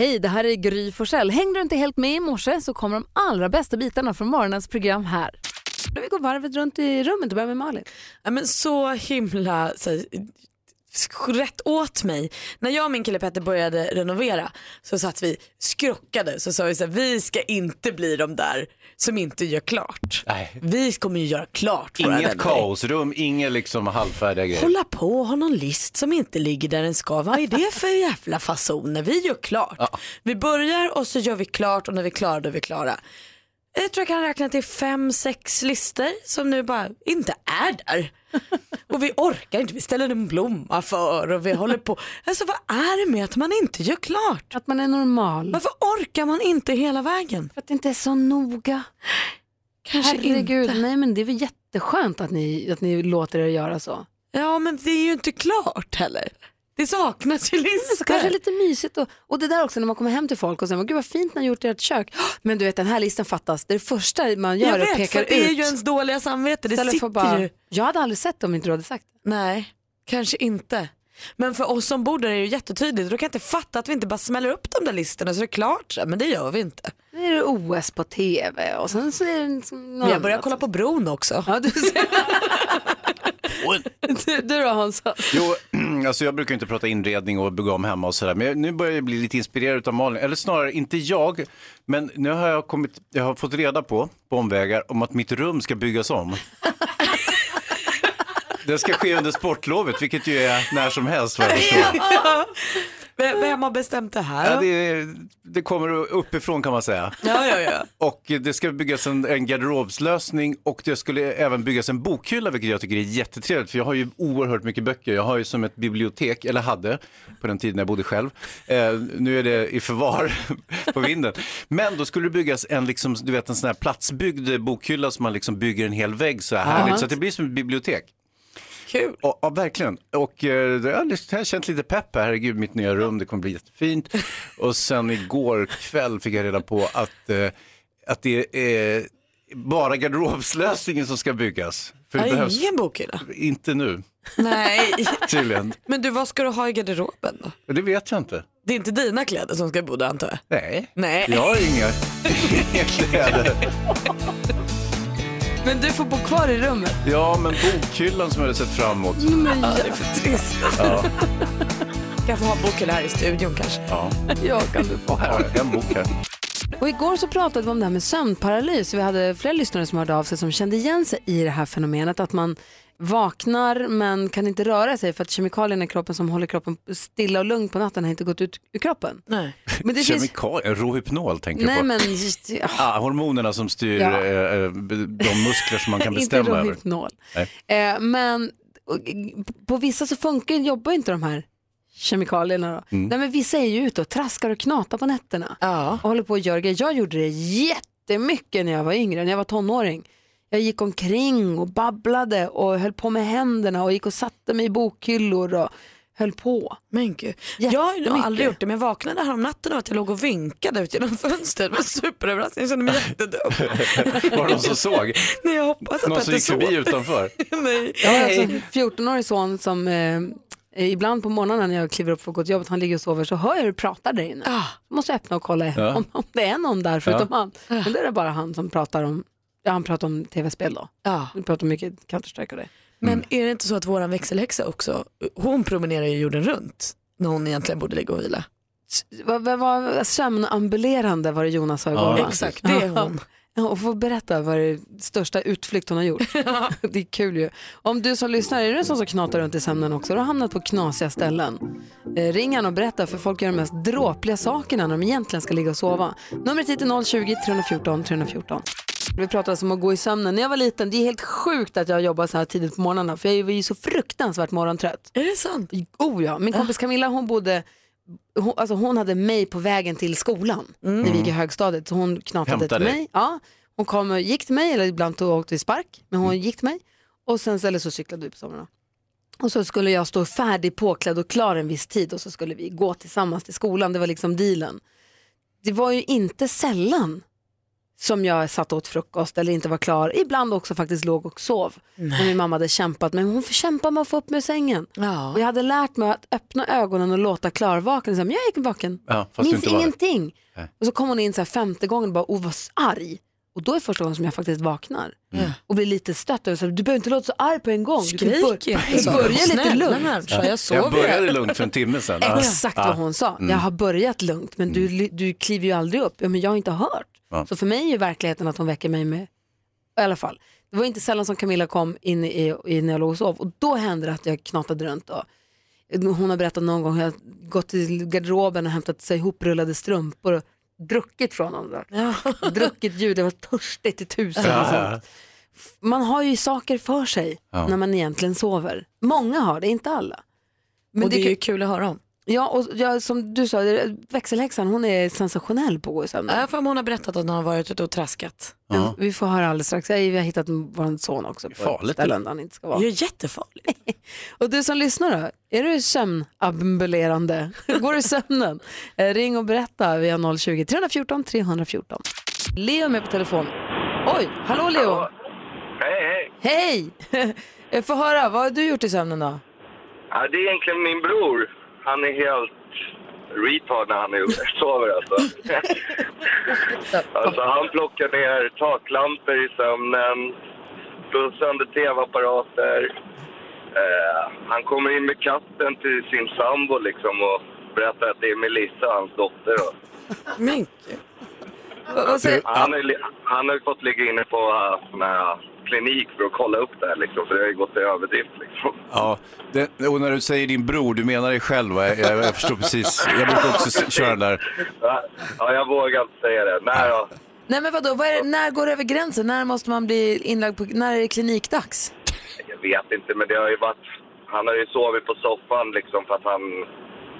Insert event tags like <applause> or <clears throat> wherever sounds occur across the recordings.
Hej, det här är Gry Forssell. Hängde du inte helt med i morse så kommer de allra bästa bitarna från morgonens program här. Vi går varvet runt i rummet och börjar med Malin. Ja, men så himla så, rätt åt mig. När jag och min kille Petter började renovera så satt vi skrockade så sa vi så här, vi ska inte bli de där som inte gör klart. Nej. Vi kommer ju göra klart våra Inget vänner. kaosrum, inget liksom halvfärdiga grejer. Hålla på och ha någon list som inte ligger där den ska. Vad är det för jävla fasoner? Vi gör klart. Vi börjar och så gör vi klart och när vi är klara då är vi klara. Jag tror jag kan räkna till fem, sex listor som nu bara inte är där. <laughs> Och vi orkar inte, vi ställer en blomma för och vi håller på. Alltså vad är det med att man inte gör klart? Att man är normal. Varför orkar man inte hela vägen? För att det inte är så noga. Kanske Herregud, inte. nej men det är väl jätteskönt att ni, att ni låter er göra så. Ja men det är ju inte klart heller. Det saknas ju listor. Så kanske lite mysigt och, och det där också när man kommer hem till folk och säger gud vad fint ni har gjort i ert kök. Men du vet den här listan fattas. Det är det första man gör Jag och vet, pekar för det är ut. ju ens dåliga samvete. Det Istället sitter bara, ju. jag hade aldrig sett det om inte du hade sagt det. Nej, kanske inte. Men för oss som bor där är det ju jättetydligt. Då kan jag inte fatta att vi inte bara smäller upp de där listorna så det är klart. så här, Men det gör vi inte. Nu är det OS på tv och sen så är det liksom något börjat annat. kolla på bron också. Ja, du, ser. du, du då Hansa? Jo, <clears throat> alltså jag brukar inte prata inredning och bygga om hemma och sådär, men nu börjar jag bli lite inspirerad av Malin. Eller snarare, inte jag, men nu har jag, kommit, jag har fått reda på, på omvägar, om att mitt rum ska byggas om. Det ska ske under sportlovet, vilket ju är när som helst vad jag förstår. Vem vem har bestämt det här? Ja, det, det kommer uppifrån kan man säga. Ja, ja, ja. Och det ska byggas en, en garderobslösning och det skulle även byggas en bokhylla vilket jag tycker är jättetrevligt för jag har ju oerhört mycket böcker. Jag har ju som ett bibliotek, eller hade på den tiden jag bodde själv. Eh, nu är det i förvar <laughs> på vinden. Men då skulle det byggas en, liksom, du vet, en sån här platsbyggd bokhylla som man liksom bygger en hel vägg så här härligt så att det blir som ett bibliotek. Kul. Ja, ja, verkligen. Och eh, jag har känt lite pepp här. Herregud, mitt nya rum, det kommer bli jättefint. <laughs> Och sen igår kväll fick jag reda på att, eh, att det är bara garderobslösningen som ska byggas. För det behövs ingen bokhylla. inte nu, Nej. <laughs> tydligen. Men du, vad ska du ha i garderoben då? Det vet jag inte. Det är inte dina kläder som ska bo där antar jag? Nej, Nej. jag har inga, <laughs> inga kläder. Men du får bo kvar i rummet. Ja, men bokhyllan som jag hade sett fram emot. Ja, det är för trist. Ja, <laughs> Kan få ha en bokhylla här i studion kanske. ja. <laughs> Ja, kan du få Här har jag en bok här. Och igår så pratade vi om det här med sömnparalys. Vi hade flera lyssnare som hörde av sig som kände igen sig i det här fenomenet att man vaknar men kan inte röra sig för att kemikalierna i kroppen som håller kroppen stilla och lugn på natten har inte gått ut ur kroppen. Nej. Men det finns... Kemikalier, Rohypnol tänker jag Nej på. men, just, ja, Ah, hormonerna som styr Ja. eh, eh, de muskler som man kan <laughs> inte bestämma över. Rohypnol. Nej. Eh, men och, på vissa så funkar, jobbar inte de här kemikalierna då. Mm. Nej men vissa är ju ute och traskar och knatar på nätterna. Ja. och håller på att göra grejer. Jag gjorde det jättemycket när jag var yngre, när jag var tonåring. Jag gick omkring och babblade och höll på med händerna och gick och satte mig i bokhyllor och höll på. Men gud. Jag har aldrig gjort det men jag vaknade här om natten av att jag låg och vinkade ut genom fönstret. Det var superöverraskning, jag kände mig <laughs> jättedum. Var det någon som såg? Nej jag hoppas att Någon som gick förbi utanför? <laughs> Nej. Jag har alltså en 14-årig son som eh, ibland på morgonen när jag kliver upp för att gå till jobbet, han ligger och sover, så hör jag hur du pratar där inne. Ah. Måste jag öppna och kolla Ja. om, om det är någon där förutom han. Men då är det bara han som pratar om, ja han pratar om tv-spel då. Ja. Vi pratar mycket Counter-Strike och det. Men är det inte så att våran växelhäxa också, hon promenerar ju jorden runt när hon egentligen borde ligga och vila. Vad vad var sömnambulerande var det Jonas sa igår Ja? Exakt, det är hon. Ja, och få berätta vad det största utflykt hon har gjort. <laughs> det är kul ju. Om du som lyssnar, är du en sån som knatar runt i sömnen också? Du har hamnat på knasiga ställen. Eh, ring han och berätta för folk gör de mest dråpliga sakerna när de egentligen ska ligga och sova. Numret hit är 020-314 314. Vi pratade alltså om att gå i sömnen. När jag var liten, det är helt sjukt att jag jobbar så här tidigt på morgnarna för jag var ju så fruktansvärt morgontrött. Är det sant? Oh ja, min kompis Camilla hon bodde hon, alltså hon hade mig på vägen till skolan när vi gick i högstadiet. Så hon knatade Hämta till mig. Ja, hon kom och gick till mig, eller ibland tog åkte vi spark, men hon gick till mig. Och sen eller så cyklade vi på somrarna. Och så skulle jag stå färdig påklädd och klar en viss tid och så skulle vi gå tillsammans till skolan. Det var liksom dealen. Det var ju inte sällan som jag satt åt frukost eller inte var klar. Ibland också faktiskt låg och sov. Och min mamma hade kämpat men hon får kämpa med att få upp mig ur sängen. Ja. Och jag hade lärt mig att öppna ögonen och låta klarvaken. Så här, men jag gick vaken, Ja, fast du minns inte var det. ingenting. Nej. Och så kom hon in så här femte gången och bara, oh vad arg. Och då är första gången som jag faktiskt vaknar. Och blir lite stött över, så här, du behöver inte låta så arg på en gång. Du kan Skrik bör- inte. du börjar lite Snälla lugnt. människa, jag Jag sover. började lugnt för en timme sedan. <laughs> Ja. Exakt vad hon sa. Jag har börjat lugnt men du, du kliver ju aldrig upp. Ja, men jag har inte hört. Ja. Så för mig är ju verkligheten att hon väcker mig med, i alla fall. Det var inte sällan som Camilla kom in i, i när jag låg och sov och då hände det att jag knatade runt. Och, hon har berättat någon gång hur jag gått till garderoben och hämtat sig ihoprullade strumpor och druckit från dem. Där. druckit ljud, det var törstigt i tusen. och sånt. Man har ju saker för sig Ja. när man egentligen sover. Många har det, inte alla. Men och det är kan- ju kul att höra om. Ja, och jag, som du sa, det- växelhäxan hon är sensationell på att gå i sömnen. Jag får hon har berättat att hon har varit ute och traskat. Ja. Vi får höra alldeles strax. Vi har hittat vår son också på Farligt, ställen där han inte ska Det vara. är ju jättefarligt. <laughs> Och du som lyssnar då, är du sömnambulerande? <laughs> Går du i sömnen? Eh, Ring och berätta via 020-314 314. Leo är med på telefon. Oj, hallå Leo! Hej, hej. Hej! <laughs> Jag får höra, vad har du gjort i sömnen då? Ja, det är egentligen min bror. Han är helt retard när han är, sover alltså. <laughs> alltså. Han plockar ner taklampor i sömnen, slår sönder tv-apparater. Eh, han kommer in med katten till sin sambo liksom och berättar att det är Melissa, hans dotter. Då. Vad- säger- Han, har ju fått ligga inne på uh, sån här klinik för att kolla upp det här liksom, för det har ju gått till överdrift liksom. Ja, det, och när du säger din bror, du menar dig själv va? Jag, jag förstår precis. Jag brukar också köra den där. Ja, ja, jag vågar inte säga det. Nej, ja. Nej men vadå, vad är när går det över gränsen? När måste man bli inlagd på, när är det klinikdags? Jag vet inte, men det har ju varit... Han har ju sovit på soffan liksom för att han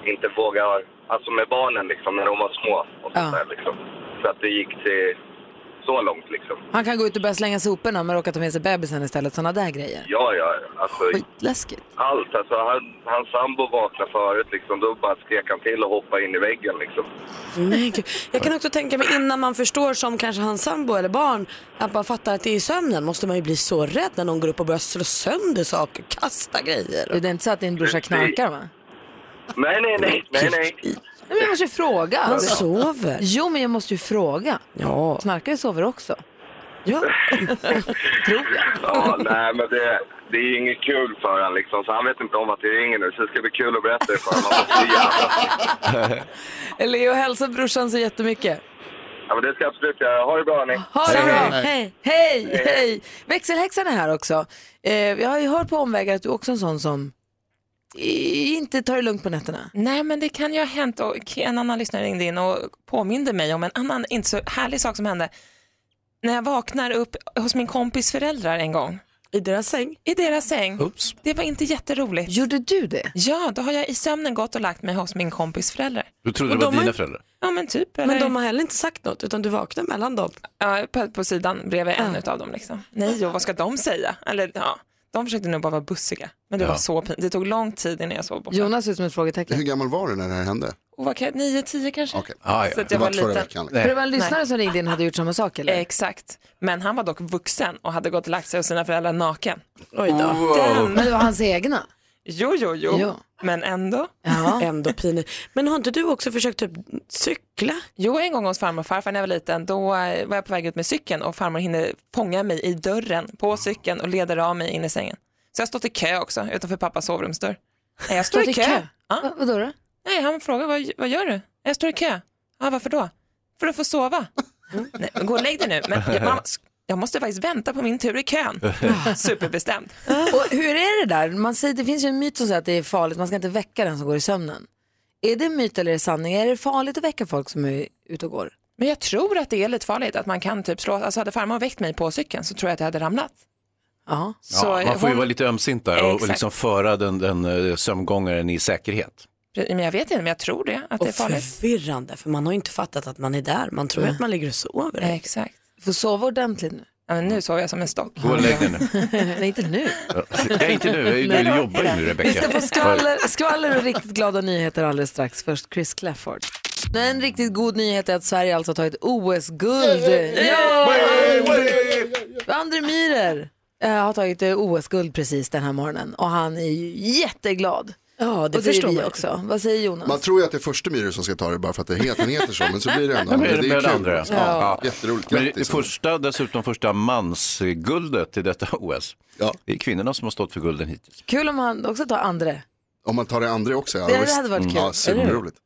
inte vågar... Alltså med barnen liksom, när de var små och sånt Ja. där liksom. Så att det gick till så långt liksom. Han kan gå ut och börja slänga soporna men råkar ta med sig bebisen istället, sådana där grejer. Ja, ja, alltså Skitläskigt. allt. Alltså han, hans sambo vaknade förut liksom, då bara skrek han till och hoppade in i väggen liksom. Gud. Jag kan också tänka mig innan man förstår som kanske hans sambo eller barn att man fattar att det är i sömnen måste man ju bli så rädd när någon går upp och börjar slå sönder saker, kasta grejer. Det är inte så att din brorsa knarkar va? Nej, nej, nej, nej, nej. Nej, men jag måste ju fråga. Han sover. Jo men jag måste ju fråga. Ja. Knarkare sover också. ja. <laughs> Tror jag. Ja, nej, men det, det är inget kul för honom liksom, så han vet inte om att det ringer nu, så det ska bli kul att berätta det för honom. <laughs> Jävla... Leo, hälsa brorsan så jättemycket. Ja, men det ska jag absolut göra. Ha det bra, hörni. Ha det bra. Hej. Hej, hej. Växelhäxan är här också. Eh, jag har ju hört på omvägar att du också är en sån som inte tar det lugnt på nätterna. Nej, men det kan ju ha hänt och en annan lyssnare ringde in och påminde mig om en annan inte så härlig sak som hände. När jag vaknar upp hos min kompis föräldrar en gång, I deras säng. i deras säng. Oops. Det var inte jätteroligt. Gjorde du det? Ja, då har jag i sömnen gått och lagt mig hos min kompis föräldrar. Du trodde Och det var de har dina ju- föräldrar? Ja, men typ. Eller, Men de har heller inte sagt något utan du vaknar mellan dem. ja, på, på sidan bredvid en av dem. Liksom. Nej, och vad ska de säga? Eller, ja, de försökte nog bara vara bussiga. Men det Ja. var så pinsamt. Det tog lång tid innan jag sov borta. Jonas ser ut som ett frågetecken. Hur gammal var du när det här hände? Och vad kan jag, nio, tio kanske? Okej. Ah, ja. Så att Det jag var var inte förra liten. veckan. Nej. För det var en lyssnare som ringde in och hade gjort samma sak eller? Exakt. Men han var dock vuxen och hade gått och lagt sig hos sina föräldrar naken. Oj då. Men det var hans egna. Jo, jo, jo. Jo. Men ändå. Ja. Ändå pinigt. Men har inte du också försökt typ cykla? Jo, en gång hos farmor och farfar när jag var liten, då eh, var jag på väg ut med cykeln och farmor hinner fånga mig i dörren på cykeln och leder av mig in i sängen. Så jag har stått i kö också utanför pappas sovrumsdörr. Nej, jag står i kö. Ja. Va, vadå då? Nej, han frågar vad, vad gör du? Jag står i kö. Ja, varför då? För att få sova. Nej, men gå och lägg dig nu. Men <laughs> jag, mamma, jag måste faktiskt vänta på min tur i kön. <laughs> Superbestämd. <laughs> Och hur är det där? Man säger, det finns ju en myt som säger att det är farligt, man ska inte väcka den som går i sömnen. Är det myt eller är det sanning? Är det farligt att väcka folk som är ute och går? Men jag tror att det är lite farligt att man kan typ slå, alltså hade farmor väckt mig på cykeln så tror jag att jag hade ramlat. Ja. Så man får ju hon- vara lite ömsint där och, och liksom föra den, den eh, sömngångaren i säkerhet. Men jag vet inte, men jag tror det, att det är Och farligt. förvirrande för man har ju inte fattat att man är där. Man tror att man ligger och sover. Exakt. Du får sova ordentligt nu. Ja, men nu sover jag som en stock. Gå och lägg dig nu. <laughs> Nej, inte nu. Nej, inte nu. Du jobbar ju nu, Vi ska Rebecka. få skvaller, skvaller och riktigt glada nyheter alldeles strax. Först Chris Clafford. En riktigt god nyhet är att Sverige alltså har tagit OS-guld. Ja! André Myhrer eh, har tagit eh, OS-guld precis den här morgonen och han är ju jätteglad. Ja, det och det förstår vi man. också. Vad säger Jonas? Man tror ju att det är första Myhre som ska ta det bara för att det heter, han heter så, men så blir det ändå. Ja, men Men det med är det kul. andra. Ja. Jätteroligt, Men det grattis. första, dessutom första mansguldet i detta OS. Ja. Det är kvinnorna som har stått för gulden hittills. Kul om han också tar André. Om man tar det andra också, ja, Det visst. hade varit kul, Ja, superroligt. <laughs>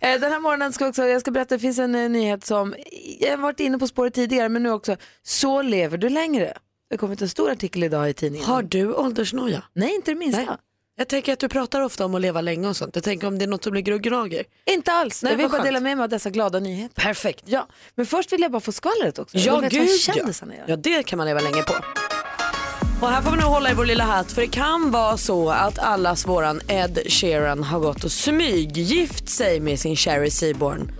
Eh, Den här morgonen ska också, jag ska berätta, det finns en eh, nyhet som, jag har varit inne på spåret tidigare men nu också, så lever du längre. Det har kommit en stor artikel idag i tidningen. Har du åldersnoja? Nej, inte det minsta. Nej. Jag tänker att du pratar ofta om att leva länge och sånt. Jag tänker om det är något som ligger och gnager. Inte alls. Nej, jag vill vad bara skönt. dela med mig av dessa glada nyheter. Perfekt. Ja, men först vill jag bara få skvallret också. Ja, Jag vet vad gud kändisarna ja. gör. ja, det kan man leva länge på. Och här får vi nog hålla i vår lilla hatt för det kan vara så att allas våran Ed Sheeran har gått och smyggift sig med sin Sherry Seaborn.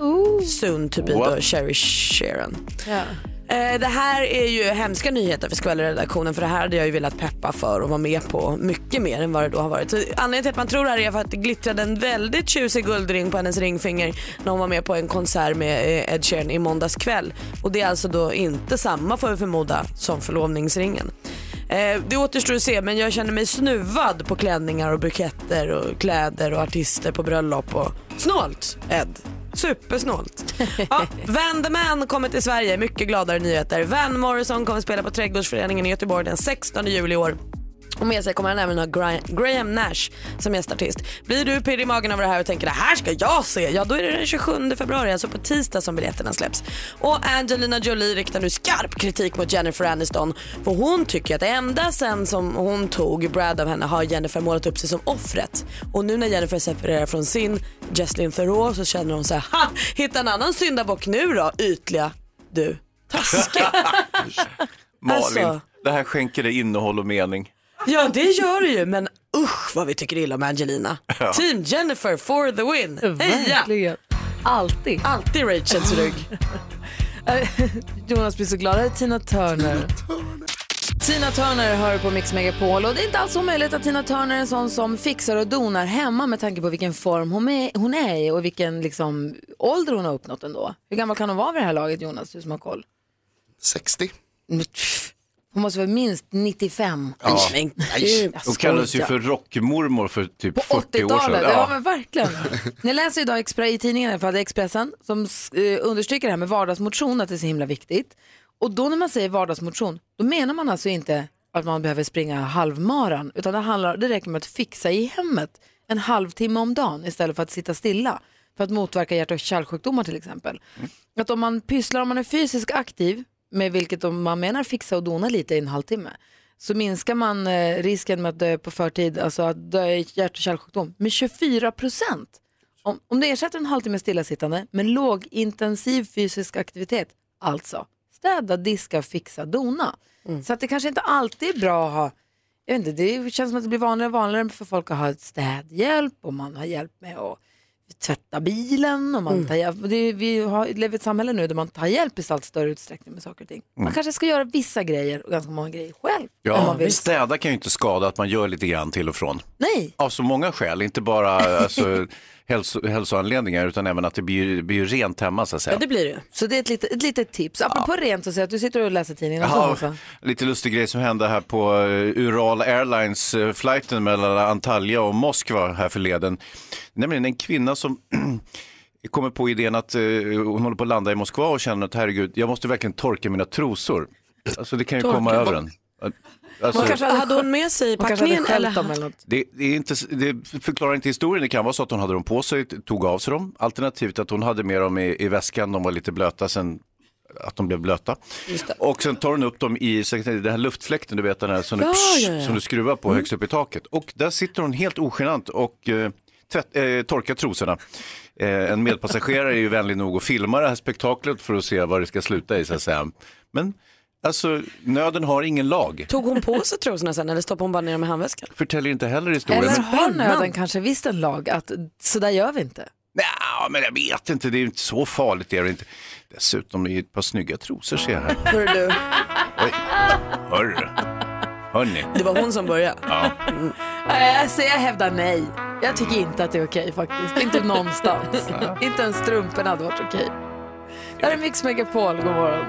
Soon to be då What? Sherry Sheeran. Ja. Eh, det här är ju hemska nyheter för skvallerredaktionen för det här hade jag ju velat peppa för och vara med på mycket mer än vad det då har varit. Så anledningen till att man tror det här är för att det glittrade en väldigt tjusig guldring på hennes ringfinger när hon var med på en konsert med eh, Ed Sheeran i måndags kväll. Och det är alltså då inte samma får vi förmoda som förlovningsringen. Eh, det återstår att se men jag känner mig snuvad på klänningar och buketter och kläder och artister på bröllop och snålt Ed. Supersnålt. <laughs> Ja, Van the Man kommer till Sverige, mycket gladare nyheter. Van Morrison kommer spela på Trädgårdsföreningen i Göteborg den 16 juli i år. Och med sig kommer han även ha Gra- Graham Nash som gästartist. Blir du pirrig i magen över det här och tänker det här ska jag se, ja då är det den 27 februari, alltså på tisdag som biljetterna släpps. Och Angelina Jolie riktar nu skarp kritik mot Jennifer Aniston för hon tycker att ända sen som hon tog Brad av henne har Jennifer målat upp sig som offret. Och nu när Jennifer separerar från sin Jesslyn Theroux så känner hon så här, ha, hitta en annan syndabock nu då, ytliga du. Taskiga. <laughs> Malin, Alltså. det här skänker dig innehåll och mening. Ja det gör det ju men usch vad vi tycker illa om Angelina. Team Jennifer for the win. Heja! Verkligen. Alltid. Alltid Rachels rygg. <laughs> Jonas blir så glad. Tina Turner. Tina Turner hör på Mix Megapol och det är inte alls omöjligt att Tina Turner är en sån som fixar och donar hemma med tanke på vilken form hon är, hon är i och vilken liksom, ålder hon har uppnått ändå. Hur gammal kan hon vara vid det här laget Jonas, du som har koll? 60. Mm, pff, Hon måste vara minst 95. Ja. Men Jag Hon kallades ju för rockmormor för typ På 40 år sedan. 80-talet, ja. Ja. men verkligen. Ni läser idag Expre- i tidningen för Expressen som eh, understryker det här med vardagsmotion, att det är så himla viktigt. Och då när man säger vardagsmotion, då menar man alltså inte att man behöver springa halvmaran, utan det, handlar, det räcker med att fixa i hemmet en halvtimme om dagen istället för att sitta stilla. För att motverka hjärt och kärlsjukdomar till exempel. Att om man pysslar, om man är fysiskt aktiv, med vilket man menar fixa och dona lite i en halvtimme, så minskar man eh, risken med att dö på förtid, alltså att dö i hjärt och kärlsjukdom, med 24 procent. Om, om det ersätter en halvtimme stillasittande med lågintensiv fysisk aktivitet, alltså städa, diska, fixa, dona. Så att det kanske inte alltid är bra att ha, jag vet inte, det känns som att det blir vanligare och vanligare för folk att ha städhjälp och man har hjälp med att tvätta bilen och man tar hjälp. Det, vi har, lever i ett samhälle nu där man tar hjälp i allt större utsträckning med saker och ting. Man kanske ska göra vissa grejer och ganska många grejer själv. Ja, man vill. städa kan ju inte skada att man gör lite grann till och från. Nej, Av så många skäl, inte bara <laughs> alltså, hälso, hälsoanledningar utan även att det blir, blir rent hemma så att säga. Ja det blir det så det är ett litet, ett litet tips. Apropå rent så säger jag att du sitter och läser tidningen. Ja, lite lustig grej som hände här på eh, Ural Airlines eh, flighten mellan Antalya och Moskva här förleden. Nämligen en kvinna som <clears throat> kommer på idén att eh, hon håller på att landa i Moskva och känner att herregud, jag måste verkligen torka mina trosor. Alltså det kan ju komma över en. Alltså, Hon kanske, hade hon med sig packningen eller? dem eller något. det, det, är inte, det förklarar inte historien. Det kan vara så att hon hade dem på sig, tog av sig dem. Alternativt att hon hade med dem i, i väskan, de var lite blöta sen att de blev blöta. Och sen tar hon upp dem i den här luftfläkten, du vet den här som, Ja, du, psh, ja, ja. som du skruvar på högst upp i taket. Och där sitter hon helt ogenant och eh, tvätt, eh, torkar trosorna. Eh, en medpassagerare är ju vänlig nog att filma det här spektaklet för att se vad det ska sluta i så att säga. Men alltså, nöden har ingen lag. Tog hon på sig trosorna sen eller stoppade hon bara ner dem i handväskan? Förtäljer inte heller historien. Eller Men- har nöden kanske visst en lag att så där gör vi inte. Ja, men jag vet inte, det är ju inte så farligt. Det är det inte. Dessutom är det ett par snygga trosor ser jag här. Hör du, Oj. Hörru. Hörni. det var hon som började. Ja. Nej, Jag säger jag hävdar nej. Jag tycker inte att det är okej faktiskt. Inte någonstans. inte ens strumporna hade varit okej. Här är Mix Megapol, god morgon.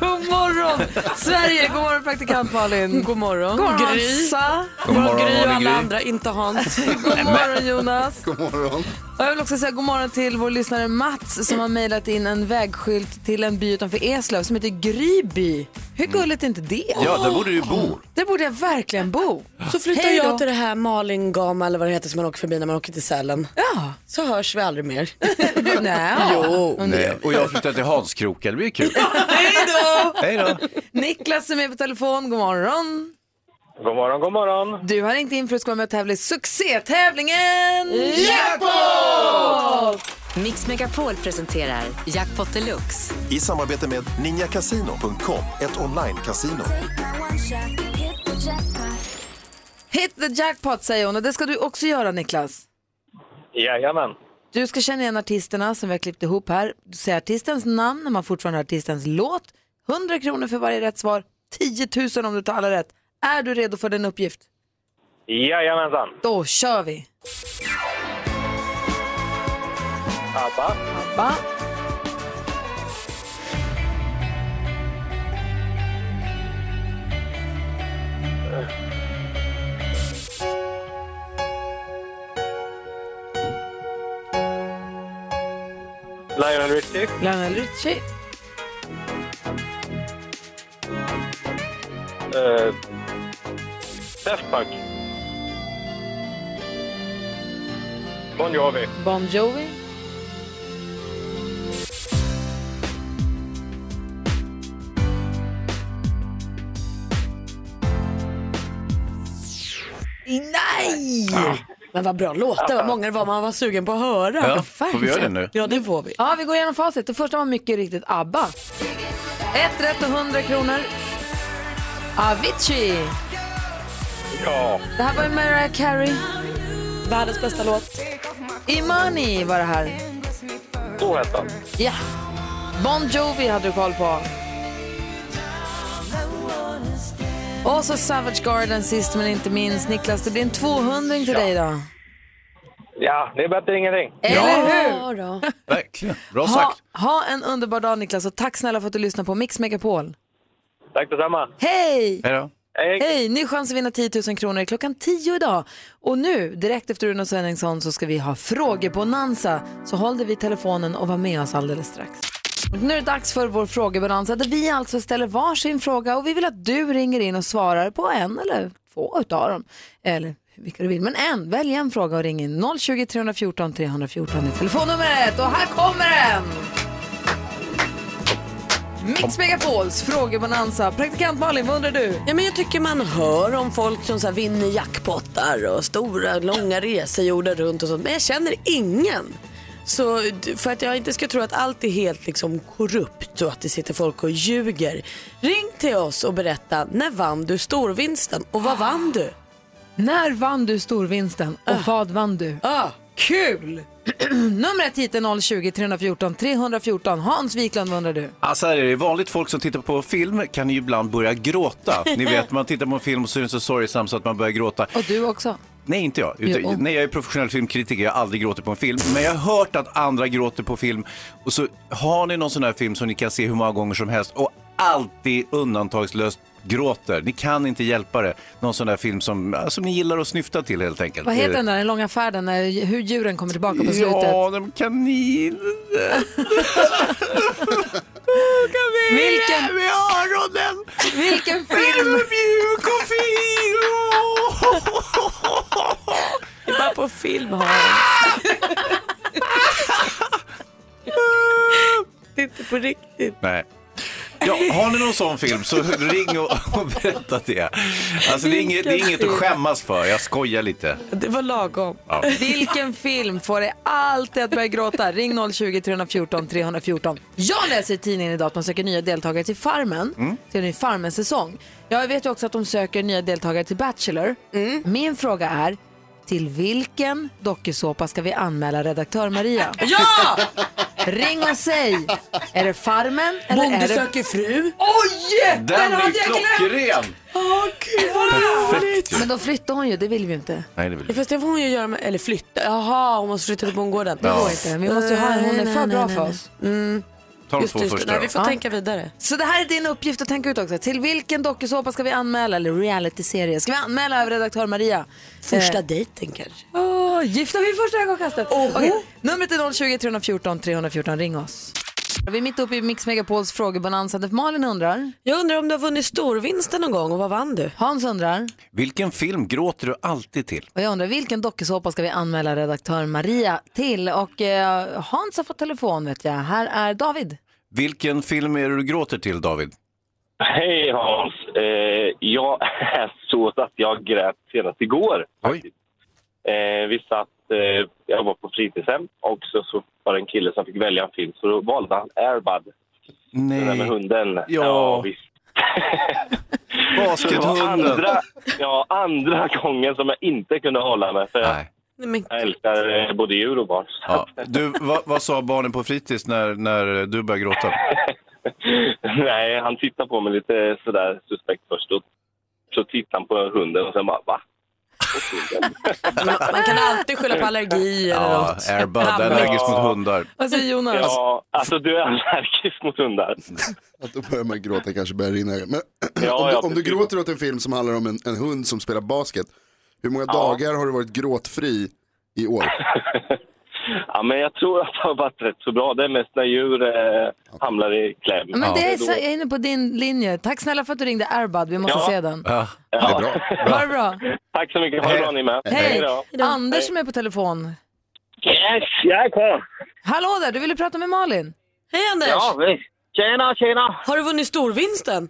God morgon Sverige, god morgon praktikant Malin. God morgon. God morgon Gry. Hansa. God morgon, Gry och alla andra, inte Hans. <laughs> God morgon Jonas. God morgon. Och jag vill också säga god morgon till vår lyssnare Mats som har mejlat in en vägskylt till en by utanför Eslöv som heter Gryby. Hur gulligt är inte det? Ja, där borde du ju bo. Där borde jag verkligen bo. Så flyttar Hej då. jag till det här Malin Gama eller vad det heter som man åker förbi när man åker till Sälen. Ja. Så hörs vi aldrig mer. <laughs> Nej. <laughs> Jo. Nej. Och jag flyttar till Hanskroka, det blir kul. Hej då! Hej då. Niklas är med på telefon, god morgon. God morgon, god morgon. Du har ringt in för att vara med och tävla i succétävlingen Jackpot! Mix Megapol presenterar Jackpot Deluxe. I samarbete med ninjakasino.com, ett online-casino. Hit the jackpot säger hon och det ska du också göra Niklas. Jajamän. Du ska känna igen artisterna som vi har klippt ihop här. Du säger artistens namn när man fortfarande har artistens låt. 100 kronor för varje rätt svar. 10 000 om du tar alla rätt. Är du redo för den uppgift? Jajamensan. Då kör vi. ABBA, Va? Lionel Richie, Lionel Richie. uh, Daft Punk, Bon Jovi, Bon Jovi. Nej! Men vad bra låtar, vad många det var man var sugen på att höra. Ja, får vi göra det nu? Ja, det får vi. Ja, vi går igenom facit. Det första var mycket riktigt ABBA. Ett rätt och 100 kronor. Avicii. Ja, Det här var ju Mariah Carey. Världens bästa låt. Imani var det här. så hette han. Ja. Bon Jovi hade du koll på. Och så Savage Garden sist men inte minst. Niklas, det blir en 200 till dig idag. Ja, det är bättre än ingenting. Eller hur? Ja, då. Verkligen. Bra Ha, sagt. ha en underbar dag Niklas och tack snälla för att du lyssnar på Mix Megapol. Tack detsamma. Hej! Hej då. Hej. Hej! Ny chans att vinna 10 000 kronor klockan 10 idag. Och nu, direkt efter Uno Svenningsson, så ska vi ha frågebonanza. Så håll dig vid telefonen och var med oss alldeles strax. Och nu är det dags för vår frågebonanza där vi alltså ställer varsin fråga och vi vill att du ringer in och svarar på en eller två utav dem. Eller vilka du vill, men en. Välj en fråga och ring in. 020 314 314 är telefonnumret och här kommer den! Mix Megapols frågebonanza. Praktikant Malin, vad undrar du? Ja, men jag tycker man hör om folk som så här vinner jackpottar och stora långa resor jorden runt och sånt. Men jag känner ingen. Så för att jag inte ska tro att allt är helt liksom korrupt och att det sitter folk och ljuger. Ring till oss och berätta när vann du storvinsten och vad vann du? När vann du storvinsten och vad vann du? Ah. Kul! <clears throat> Numret hit är 020 314 314. Hans Wiklund, vad undrar du? Alltså här är det, vanligt folk som tittar på film kan ju ibland börja gråta. Ni vet, man tittar på en film och så är den så sorgsam så att man börjar gråta. Och du också? Nej, inte jag. Utan, Jo. nej, jag är professionell filmkritiker, jag har aldrig gråtit på en film. Men jag har hört att andra gråter på film. Och så har ni någon sån här film som ni kan se hur många gånger som helst och alltid undantagslöst gråter. Ni kan inte hjälpa det. Någon sån där film som, som ni gillar att snyfta till helt enkelt. Vad heter den där den långa färden, när, hur djuren kommer tillbaka på slutet? Ja, de kanin... Vilken, Med öronen! vilken film? Film mjuk och fin! Det är bara på film Hans. <laughs> det är inte på riktigt. Nej. Ja, har ni någon sån film så ring och, och berätta det. Alltså det är, inget, det är inget att skämmas för, jag skojar lite. Det var lagom. Vilken film får dig alltid att börja gråta? Ring 020 314 314. Jag läser i tidningen idag att de söker nya deltagare till Farmen, till en ny Farmen-säsong. Jag vet ju också att de söker nya deltagare till Bachelor. Min fråga är, till vilken dokusåpa ska vi anmäla redaktör Maria? Ja! Ring och säg, är det Farmen eller Bonde är det... söker fru. Oj! Den blir klockren! Åh gud vad roligt. Men då flyttar hon ju, det vill vi inte. Nej, det vill Ja, fast det får hon ju göra med, eller flytta. Jaha, hon måste flytta till bondgården. Det går inte. Vi måste ju ha, hon är för bra för oss. Ta de Just två just första Nej, vi får Ja. tänka vidare. Så det här är din uppgift att tänka ut också. Till vilken dokusåpa ska vi anmäla, eller realityserie? Ska vi anmäla över redaktör Maria? Första Eh, dejten kanske. Åh, gifta vid första ögonkastet. Okej, Numret är 020 314 314, ring oss. Vi är mitt uppe i Mix Megapols frågebonanza där Malin undrar. Jag undrar om du har vunnit storvinsten någon gång och vad vann du? Hans undrar. Vilken film gråter du alltid till? Och jag undrar vilken dokusåpa ska vi anmäla redaktör Maria till? Och eh, Hans har fått telefon vet jag. Här är David. Vilken film är det du gråter till, David? Hej Hans! Eh, jag <laughs> är så att jag grät senast igår. Oj. Eh, vi satt, eh, jag var på fritidshem och så, så var det en kille som fick välja en film så då valde han Airbud, den där med Nej, hunden. Ja. visst. <laughs> Det var baskethunden. andra, ja, andra gången som jag inte kunde hålla mig för jag, Nej. Nej, jag älskar eh, både djur och barn. Ja. Du, vad, vad sa barnen på fritids när, när du började gråta? <laughs> Nej, han tittade på mig lite sådär suspekt först. Och så tittade han på hunden och sen bara va? Man kan alltid skylla på allergi eller Ja, något. Airbud, Ramla. allergisk mot hundar. Vad säger Jonas? Ja, alltså du är allergisk mot hundar. Att då börjar man gråta kanske börjar rinna. Men Ja, om, du, ja, om du gråter åt en film som handlar om en, en hund som spelar basket, hur många dagar har du varit gråtfri i år? <laughs> Ja, men jag tror att det har varit rätt så bra. Det är mest när djur eh, hamnar i kläm. Ja, Men det är så, jag är inne på din linje. Tack snälla för att du ringde Airbud. Vi måste Ja. se den. Ja. Det är bra. Ha det bra. Tack så mycket. Ha det bra ni med. Hej. då. Anders som är på telefon. Yes, jag är kvar. Hallå där, du ville prata med Malin. Hej Anders! Ja, visst. Tjena, tjena. Har du vunnit storvinsten?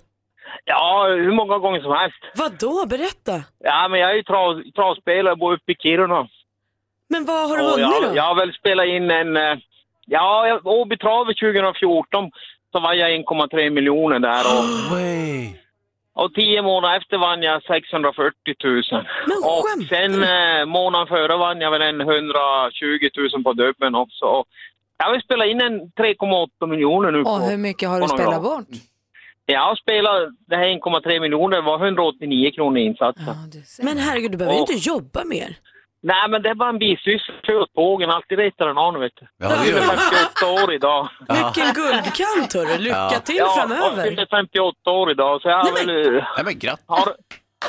Ja, hur många gånger som helst. Vad då? Berätta. Ja, men jag är ju trav, travspelare och bor uppe i Kiruna. Men vad har du Och vunnit jag, då? jag har väl spelat in en... eh, Ja, jag- Åby Travet 2014 så vann jag 1,3 miljoner där. Och, Way. och tio månader efter vann jag 640 000. Men Och skämtar sen eh, månaden före vann jag väl en 120 000 på dubbeln också. Och jag har väl spelat in en 3,8 miljoner nu. Och på, hur mycket har du på några spelat år. bort? Jag har spelat det här 1,3 miljoner, det var 189 kronor i insatsen. Ja, du ser. Men herregud, du behöver ju inte jobba mer. Nej, men det var en bisyssla. Kör åt tågen, alltid retar den an, vet du. Ja, det Jag gör är det. 58 år idag. Vilken guldkant hörru. Lycka Ja. till Ja, jag framöver. fyller 58 år idag, så jag har väl... eh, Nej men grattis. Har,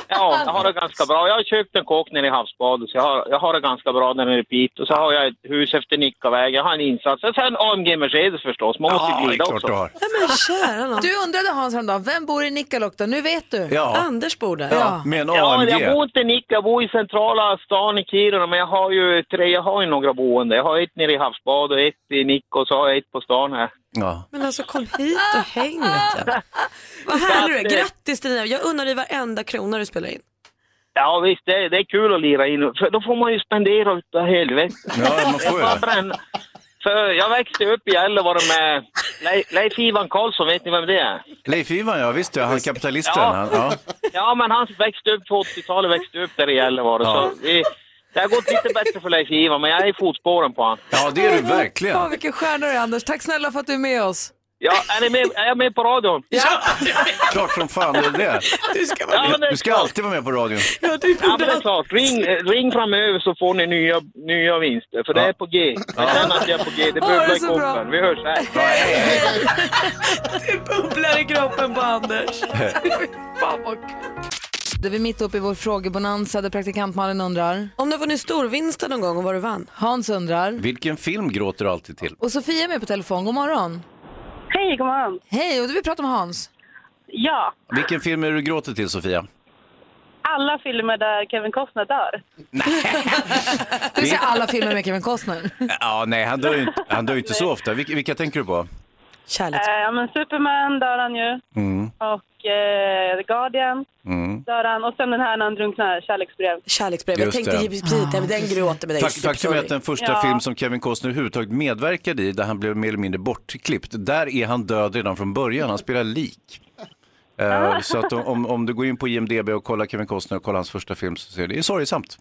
ja, jag har det ganska bra. Jag har köpt en kåk nere i havsbadet, så jag har, jag har det ganska bra där nere i Piteå. Så har jag ett hus efter Nickaväg, jag har en insats. Och sen AMG Mercedes förstås, man måste Ja, glida också. Nej men kära nån. Du undrade Hans häromdagen, vem bor i Nikkaluokta? Nu vet du. Ja, Anders bor där. ja. med en Ja, jag AMG. bor inte i Nicka, jag bor i centrala stan i Kiruna, men jag har ju tre, jag har ju några boende. Jag har ett nere i havsbad och ett i Nicka och så har jag ett på stan här. Ja. Men alltså kom hit och häng vet jag. <laughs> Vad härlig du är. Grattis till dina. Jag unnar dig varenda krona du spelar in. Ja visst, det, det är kul att lira in, för då får man ju spendera utav helvete. Ja, man får ju det. För jag växte upp i Gällivare med Le- Leif Ivan Karlsson, vet ni vem det är? Leif Ivan, ja visst ja, han kapitalisten. Ja. Han, ja. Ja, men han växte upp på 80-talet, växte upp där i Gällivare. Ja. Så vi, det har gått lite bättre för Leif Ivan, men jag är i fotspåren på honom. ja, det är du Ja, verkligen. vilken stjärna du är Anders. Tack snälla för att du är med oss. Ja, är, ni med, är jag med på radion? Klart som fan det är det. Du ska Ja, det är Du ska alltid vara med på radion. Ja, du Ja, men det är klart. Ring, ring framöver så får ni nya, nya vinster, för det är på G. Jag känner att jag är på G. Det Ja, det bubblar är i kroppen. Vi hörs här. <laughs> Det bubblar i kroppen på Anders. Fan vad kul. Det är vi mitt uppe i vår frågebonanza där praktikant Malin undrar. Om du har vunnit storvinsten någon gång och vad du vann? Hans undrar. Vilken film gråter du alltid till? Och Sofia är med på telefon. God morgon. Hej, god morgon. Hej, och du vill prata med Hans. Ja, Vilken film är det du gråter till Sofia? alla filmer där Kevin Costner dör. Det vill säga alla filmer med Kevin Costner. Ja, nej, han dör ju inte, han dör ju inte så ofta. Vilka, vilka tänker du på? Kärleks... Eh, men Superman dör han ju. Mm, Och eh, The Guardian mm. dör han. Och sen den här när han drunknar, Kärleksbrev. Kärleksbrev. Jag Just tänkte det. givetvis precis, den gråter med dig. Fak- Faktum är att den första Ja. film som Kevin Costner överhuvudtaget medverkade i, där han blev mer eller mindre bortklippt, där är han död redan från början. Han spelar lik. Eh, <laughs> så att om, om du går in på IMDB och kollar Kevin Costner och kollar hans första film så ser du, det är sorgsamt.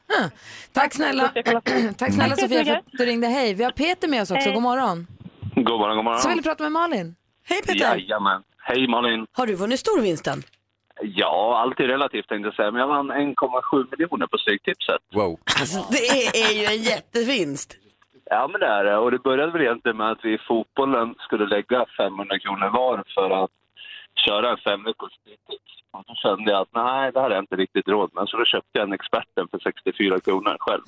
Tack snälla, Jag på. Tack snälla Tack så Sofia för att du ringde. Hej, vi har Peter med oss också. Hej. God morgon. God morgon, god morgon. Så vill du prata med Malin. Hej Peter! Jajamän. Hej Malin. Har du vunnit storvinsten? Ja, allt relativt tänkte jag säga, men jag vann 1,7 miljoner på Stryktipset. Wow. Alltså, det är, är ju en jättevinst. Ja, men det är det. Och det började väl egentligen med att vi i fotbollen skulle lägga 500 kronor var för att köra en femveckors Stryktips. Och så kände jag att nej, det här är jag inte riktigt råd med, så då köpte jag en experten för 64 kronor själv.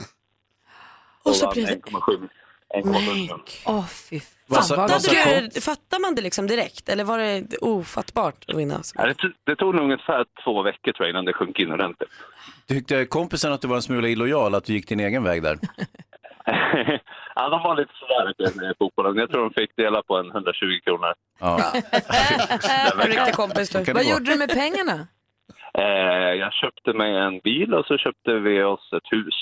Och, och så vann 1,7. 1,17. Åh fy fan. Fattade fattar man det liksom direkt eller var det ofattbart att vinna? Ja, Det, det tog nog ungefär två veckor tror jag innan det sjönk in ordentligt. Tyckte kompisen att du var en smula illojal, att du gick din egen väg där? <laughs> ja, de var lite sådär vet med fotbollen. Jag tror de fick dela på en 120 kronor. Ja. <laughs> En riktig kompis du. Vad gjorde du med pengarna? Eh, jag köpte mig en bil och så köpte vi oss ett hus.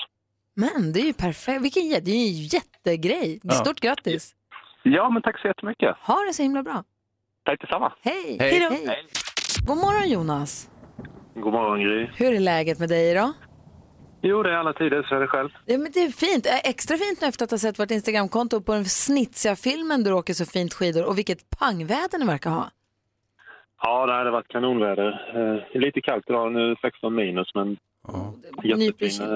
Men det är ju perfekt. Vilken jä- det är ju en jättegrej. Ja. Stort grattis. Ja, men tack så jättemycket. Ha det så himla bra. Tack detsamma. Hej. Hej. Hej. God morgon Jonas. God morgon Gry. Hur är läget med dig idag? Jo, det är alla tider, så är det själv. Ja, men det är fint. Extra fint nu efter att ha sett vårt Instagramkonto på den snitsiga filmen du åker så fint skidor och vilket pangväder ni verkar ha. Ja, det hade varit kanonväder. Eh, lite kallt idag, nu 16 minus, men i jättefin.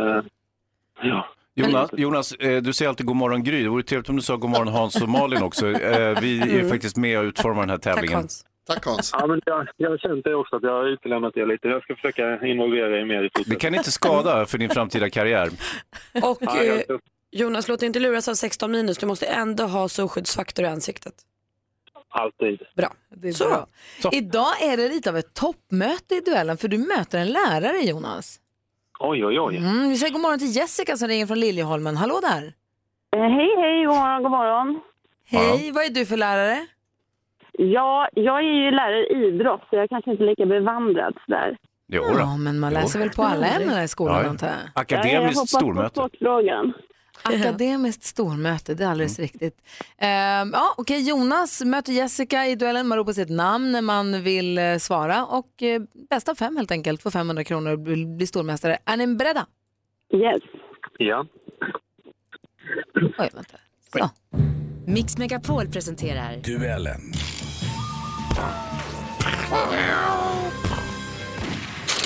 Ja. Jonas, Jonas eh, du säger alltid god morgon Gry. Det vore trevligt om du sa god morgon Hans och Malin också. Eh, Vi är faktiskt med och utformar den här Tack tävlingen. Hans. Tack Hans. ja, men jag, jag har känt det också, att jag har utelämnat det lite. Jag ska försöka involvera er mer i Det fortsättningen. kan inte skada för din framtida karriär. Och eh, Jonas, låt dig inte luras av 16 minus. Du måste ändå ha solskyddsfaktor i ansiktet. alltid. Bra. Det är Så. bra. Så. Idag är det lite av ett toppmöte i duellen för du möter en lärare Jonas. Oj, oj, oj. Mm, vi säger god morgon till Jessica som ringer från Liljeholmen. Hallå där. Eh, Hej, hej, god morgon, god morgon. Hej, vad är du för lärare? Ja, jag är ju lärare i idrott så jag kanske inte är lika bevandrad sådär. Jo Ja, men man Jo. läser väl på alla ämnen i skolan Ja, ja. antar jag. jag Akademiskt hoppas på stormöte. sportfrågan. Akademiskt stormöte, det är alldeles riktigt. Ehm, ja, okej, Jonas möter Jessica i duellen. Man ropar sitt namn när man vill eh, svara och eh, bästa av fem helt enkelt får 500 kronor och blir blir stormästare. Är ni beredda? Yes. Ja. Oj, vänta. Så. Mix Megapol presenterar Duellen.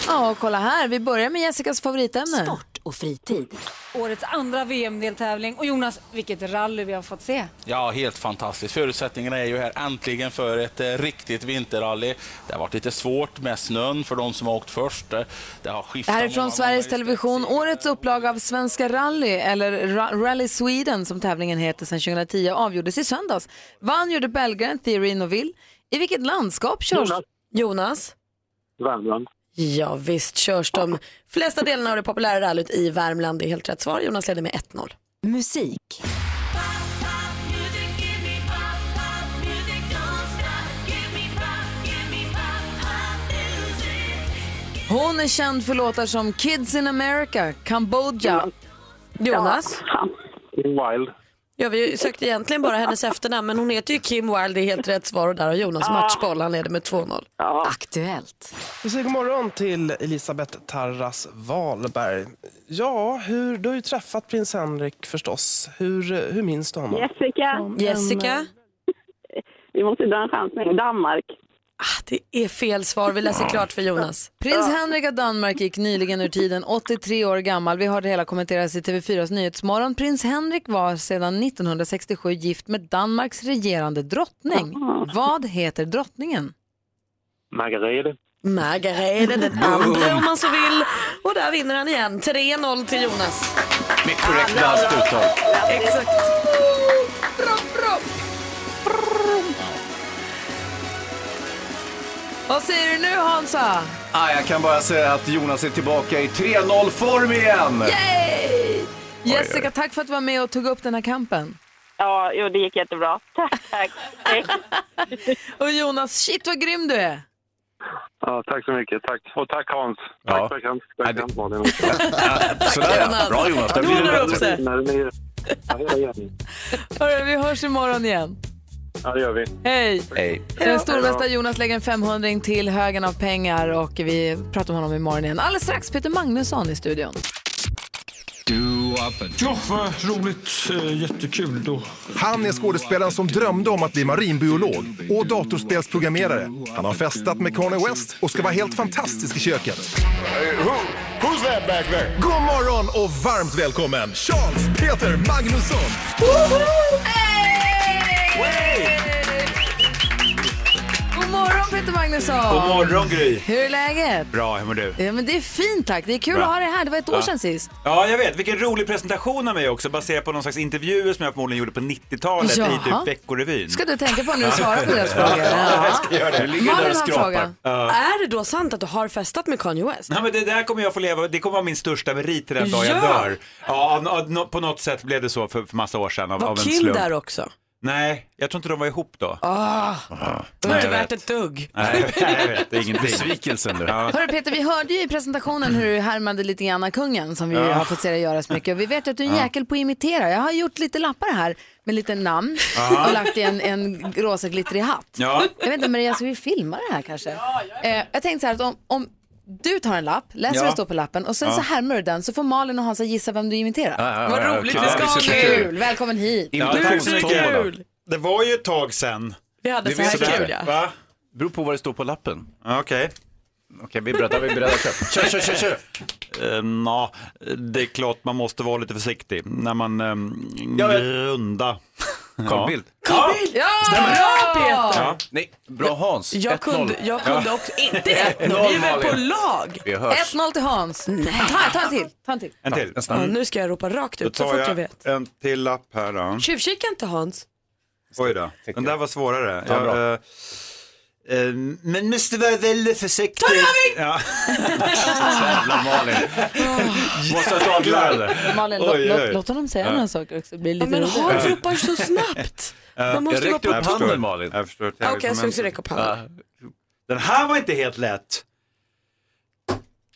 Ja, och kolla här. Vi börjar med Jessicas favoritämne. sport och fritid. Årets andra VM-deltävling. Och Jonas, vilket rally vi har fått se. Ja, helt fantastiskt. Förutsättningarna är ju här äntligen för ett eh, riktigt vinterrally. Det har varit lite svårt med snön för de som har åkt först. Det har Det skiftat här är från Sveriges Television. Årets upplaga av Svenska rally, eller Ra- Rally Sweden som tävlingen heter sedan 2010, avgjordes i söndags. Vann gjorde belgaren Thierry Neuville. I vilket landskap körs... Jonas. Jonas? Värmland. Ja, visst körs de flesta delarna av det populära rallyt i Värmland. Det är helt rätt svar. Jonas leder med 1-0. Musik. Hon är känd för låtar som Kids in America, Cambodja. Jonas? Wild. Ja, vi sökte egentligen bara hennes efternamn men hon heter ju Kim Wilde, det är helt rätt svar och där har Jonas matchboll, han leder med 2-0. Aktuellt. Vi säger god morgon till Elisabeth Tarras Wahlberg. Ja, hur, du har ju träffat prins Henrik förstås. Hur, hur minns du honom? Jessica, Jessica? vi måste dra en chansning. Danmark. Ah, det är fel svar, vi läser klart för Jonas. <laughs> Prins Henrik av Danmark gick nyligen ur tiden, 83 år gammal. Vi har det hela kommenteras i TV4s Nyhetsmorgon. Prins Henrik var sedan 1967 gift med Danmarks regerande drottning. Vad heter drottningen? Margareta. Margareta den <laughs> andra om man så vill. Och där vinner han igen, 3-0 till Jonas. Med korrekt danskt uttal. Exakt. Vad säger du nu Hansa? Ah, jag kan bara säga att Jonas är tillbaka i 3-0-form igen. Yay! Jessica, tack för att du var med och tog upp den här kampen. Ja, jo, det gick jättebra. Tack, tack. <laughs> Och Jonas, shit vad grym du är. Ja, tack så mycket. Tack. Och tack Hans. Ja. Tack för kamp. Tack det- Hans Malin. <laughs> Sådär ja. Jonas. Bra Jonas, blir det upp bättre. Hörru, vi hörs imorgon igen. Ja, det gör vi. Hej! Hej. Den stormästare Jonas lägger en 500 till högen av pengar och vi pratar om honom imorgon igen. Alldeles strax Peter Magnusson i studion. Ja, vad roligt. Eh, Jättekul. Då. Han är skådespelaren som drömde om att bli marinbiolog och datorspelsprogrammerare. Han har festat med Kanye West och ska vara helt fantastisk i köket. who's that back there? God morgon och varmt välkommen Charles Peter Magnusson! God morgon Peter Magnusson! God morgon Gry! Hur är läget? Bra, hur mår du? Ja, men det är fint tack. Det är kul Bra. att ha dig här. Det var ett år Ja. sedan sist. Ja, jag vet. Vilken rolig presentation av mig också, baserat på någon slags intervjuer som jag förmodligen gjorde på 90-talet i typ Veckorevyn. Ska du tänka på när du svarar på <laughs> deras frågor. Ja, jag ska göra det. Malin har en fråga. Ja. Är det då sant att du har festat med Kanye West? Nej, men det där kommer jag få leva, det kommer vara min största merit till den dag jag Ja. dör. Ja, av, av, nå- på något sätt blev det så för, för massa år sedan av, Var av en Kim slump. där också? Nej, jag tror inte de var ihop då. Ah, det var inte värt ett dugg. Nej, jag vet ingenting. Besvikelsen nu. Ja. Hörru Peter, vi hörde ju i presentationen hur du härmade lite grann kungen som vi Ja. har fått se dig göra så mycket. Och vi vet att du är en jäkel på att imitera. Jag har gjort lite lappar här med lite namn och lagt i en, en rosa glittrig hatt. Ja. Jag vet inte Maria, ska vi filma det här kanske? Eh, jag tänkte så här att om, om du tar en lapp, läser Ja. vad det står på lappen och sen Ja. så härmar du den så får Malin och Hansa gissa vem du imiterar. Ja, ja, vad roligt kul. vi ska Ja, ha. det är superkul. Kul, välkommen hit. Ja, tack så mycket. Det var ju ett tag sedan. Vi hade Det så här kul ja. Va? Beror på vad det står på lappen. Okej. Okej, vi är beredda, vi är beredda. Kör, kör, kör, kör. Uh, Nå, det är klart man måste vara lite försiktig när man um, Ja, men- grunda. Carl Bildt. Ja. Bra Peter! Ja. Nej, bra Hans. Jag 1-0. kunde, jag kunde Ja. också, inte 1-0, <laughs> vi är väl på lag? Vi hörs. 1-0 till Hans. Ta, ta en till. Ta en till. En till. Ja, nu ska jag ropa rakt Då ut så tar fort jag jag vet. en till lapp här då. Tjuvkika inte Hans. Oj då, den där var svårare. Ja, bra. Jag, eh, men måste vara väldigt försiktig. Ja. <laughs> Jävla Malin. Måste ha ett avgörande. Malin, låt, oj. låt, låt honom säga några saker också. Ja, men. Hans ropar så snabbt. Man måste Jag räckte vara upp handen Malin. Jag förstår. Ja, Okej, jag ska räcka upp handen. Den här var inte helt lätt.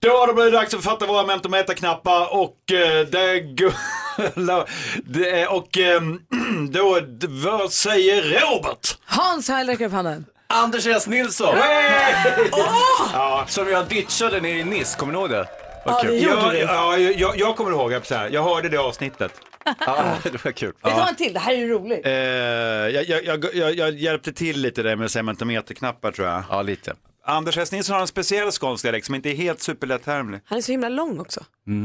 Då har det blivit dags att fatta våra mentometerknappar och eh, det går... <laughs> och ehm, <clears throat> då, vad säger Robert? Hans, här räcker upp handen. Anders S. Nilsson. Ja, Som jag ditchade nere i Nice, kommer ni ihåg det? Vad Ja, kul. det gjorde jag, du. ja, jag, jag kommer ihåg, jag, så här, jag hörde det avsnittet. <laughs> Ja, det var kul. Vi tar en till, det här är roligt. Eh, jag, jag, jag, jag, jag hjälpte till lite där med cementometerknappar tror jag. Ja, lite. Anders S. Nilsson har en speciell skånsk dialekt som inte är helt superlätthärmlig. Han är så himla lång också.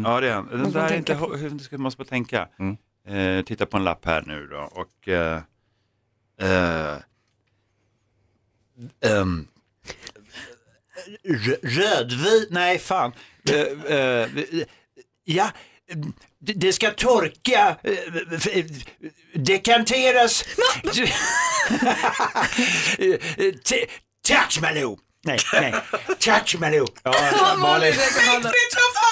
Ja, det är han. Den Måste där man är inte, hur ska man måste tänka. Eh, titta på en lapp här nu då och eh, eh, ehm, rö- rödvin, nej fan. Eh, eh, ja, det- ska torka, eh, dekanteras. Eh, t- Tack Malou! Nej, nej. Tack Malou! Ja, Malin.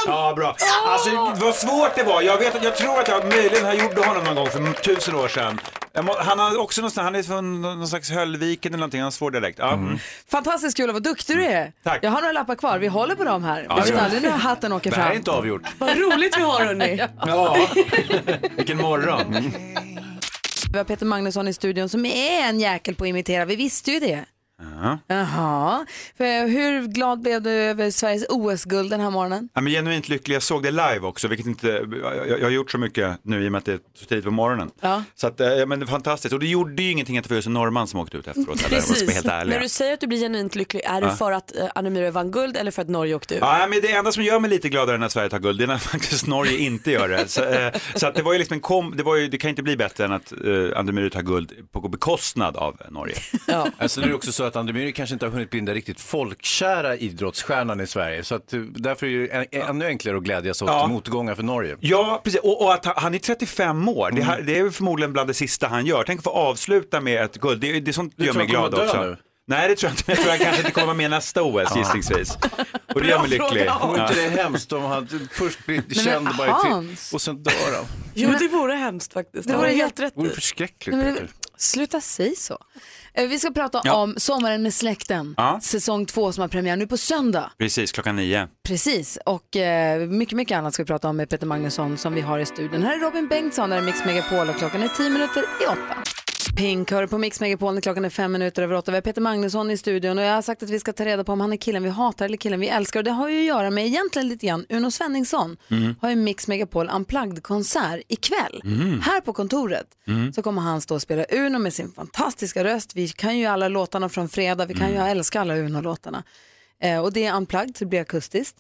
Ja, bra. Alltså, vad svårt det var. Jag, vet, jag tror att jag möjligen har gjort honom någon gång för tusen år sedan. Må, han har också någonstans, han är från någon slags Höllviken eller någonting, han har svår dialekt. Ja. Mm. Fantastiskt kul vad duktig du är. Tack. Jag har några lappar kvar, vi håller på dem här. Ja, Jag vet aldrig när hatten åker Det här är fram. inte avgjort. Vad roligt vi har hörni. <laughs> ja, vilken morgon. <laughs> Vi har Peter Magnusson i studion som är en jäkel på att imitera, vi visste ju det. Ja. Jaha. För hur glad blev du över Sveriges OS-guld den här morgonen? Ja, men genuint lycklig, jag såg det live också, vilket inte, jag, jag har gjort så mycket nu i och med att det är så tidigt på morgonen. Ja. Så att, eh, ja, men det är fantastiskt, och det gjorde ju ingenting att det var just en norrman som åkte ut efteråt, Precis. helt. När du säger att du blir genuint lycklig, är det Ja. för att uh, Anna Myhre vann guld eller för att Norge åkte ut? Ja, men det enda som gör mig lite gladare när Sverige tar guld, det är när <laughs> faktiskt Norge inte gör det. Så, eh, så att det var ju liksom en kom, det, var ju, det kan inte bli bättre än att eh, Andemyr tar guld på bekostnad av Norge. Ja. Alltså nu är det också så att Andemir kanske inte har hunnit bli den där riktigt folkkära idrottsstjärnan i Sverige. Så att, eh, därför är det än- ännu enklare att glädjas åt Ja. motgångar för Norge. Ja, precis. Och, och att han, han är 35 år, det, här, det är förmodligen bland det sista han gör. Tänk att få avsluta med ett guld, det, det är sånt Du gör mig glad också. nu? Nej det tror jag inte, jag tror han kanske inte kommer vara med nästa OS gissningsvis. Och det gör mig lycklig. Vore Ja. inte det hemskt om han först blir känd bara Hans. och sen dör han? Jo, det vore hemskt faktiskt. Det vore var helt rätt Det vore förskräckligt. Nej, men, sluta säga så. Eh, Vi ska prata Ja. om Sommaren med släkten, Ja. säsong två som har premiär nu på söndag. Precis, klockan nio. Precis, och eh, mycket, mycket annat ska vi prata om med Peter Magnusson som vi har i studion. Här är Robin Bengtsson, där är Mix Megapol och klockan är tio minuter i åtta. Pink hör på Mix Megapol klockan är fem minuter över åtta. Vi har Peter Magnusson i studion och jag har sagt att vi ska ta reda på om han är killen vi hatar eller killen vi älskar. Och det har ju att göra med egentligen lite grann Uno Svenningsson Mm. har ju Mix Megapol Unplugged-konsert ikväll. Mm. Här på kontoret Mm. så kommer han stå och spela Uno med sin fantastiska röst. Vi kan ju alla låtarna från fredag, vi kan ju älska alla Uno-låtarna. Eh, och det är Unplugged så det blir akustiskt.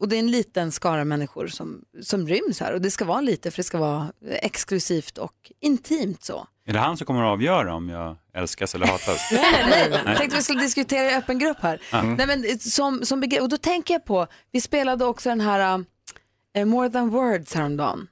Och det är en liten skara människor som, som ryms här och det ska vara lite för det ska vara exklusivt och intimt så. Är det han som kommer att avgöra om jag älskas eller hatas? <laughs> Nej, nej, nej. Jag tänkte vi skulle diskutera i öppen grupp här. Ja. Nej, men, eh, som, som och då tänker jag på, vi spelade också den här uh, More than words häromdagen.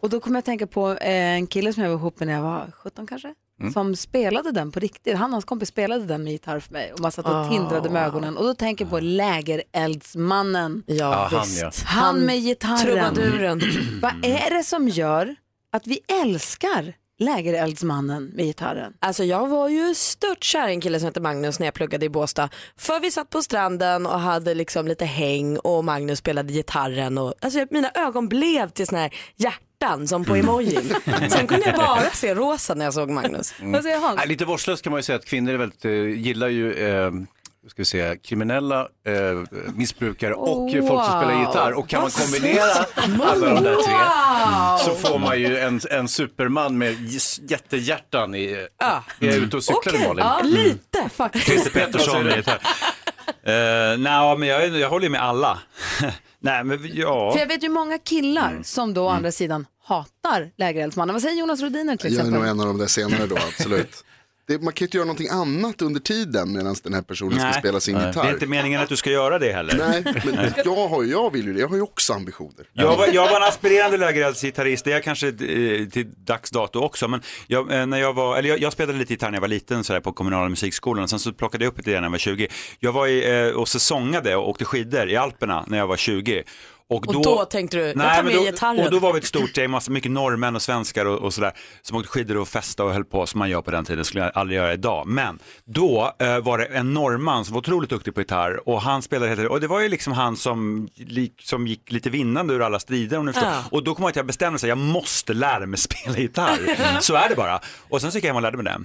Och då kommer jag att tänka på en kille som jag var ihop med när jag var 17 kanske. Mm. Som spelade den på riktigt. Han och hans kompis spelade den med gitarr för mig. Och man satt och Ah. tindrade med ögonen. Och då tänker jag på lägereldsmannen. Ja, Ja, han, ja. Han med gitarren. Trubaduren. <clears throat> Vad är det som gör att vi älskar lägereldsmannen med gitarren? Alltså jag var ju stört kär i en kille som heter Magnus när jag pluggade i Båstad. För vi satt på stranden och hade liksom lite häng och Magnus spelade gitarren. Och, alltså mina ögon blev till såna här hjärtan som på emojin. Sen kunde jag bara se rosa när jag såg Magnus. Mm. Nej, lite vårdslöst kan man ju säga att kvinnor är väldigt, eh, gillar ju eh, ska vi säga, kriminella eh, missbrukare och Oh, folk som spelar wow. gitarr. Och kan man Vad kombinera säger alla de där tre Wow. så får man ju en, en superman med jättehjärtan i, är jag ute och cyklar Okej, Malin? ja, lite faktiskt. Christer Pettersson med gitarr. Uh, Nej, men jag, jag håller ju med alla. Nej, men ja. För jag vet ju många killar Mm. som då å andra sidan hatar lägereldsmannen. Vad säger Jonas Rodiner till Jag är exempel? nog en av de där senare då, absolut. Det, man kan ju inte göra någonting annat under tiden medan den här personen ska Nej. spela sin Nej. gitarr. Det är inte meningen att du ska göra det heller. Nej, <laughs> men jag, har, ju- jag vill ju det. Jag har ju också ambitioner. Jag var, jag var en aspirerande lägereldsgitarrist, det är jag kanske eh, till dags dato också. Men jag, eh, när jag, var, eller jag, jag spelade lite gitarr när jag var liten sådär, på kommunala musikskolan. Sen så plockade jag upp det igen när jag var 20. Jag var i, eh, och säsongade och åkte skidor i Alperna när jag var 20. Och då tänkte du, jag tar med då, gitarren. Och då var vi ett stort gäng, massa, mycket norrmän och svenskar och, och sådär, som åkte skidor och festade och höll på som man gör på den tiden, skulle jag aldrig göra idag. Men då eh, var det en norrman som var otroligt duktig på gitarr och han spelade helt och det var ju liksom han som, som gick lite vinnande ur alla strider om ni förstår. Ja. Och då kom jag att jag bestämde mig, jag måste lära mig <laughs> spela gitarr. <laughs> Så är det bara. Och sen så gick jag hem och lärde mig det.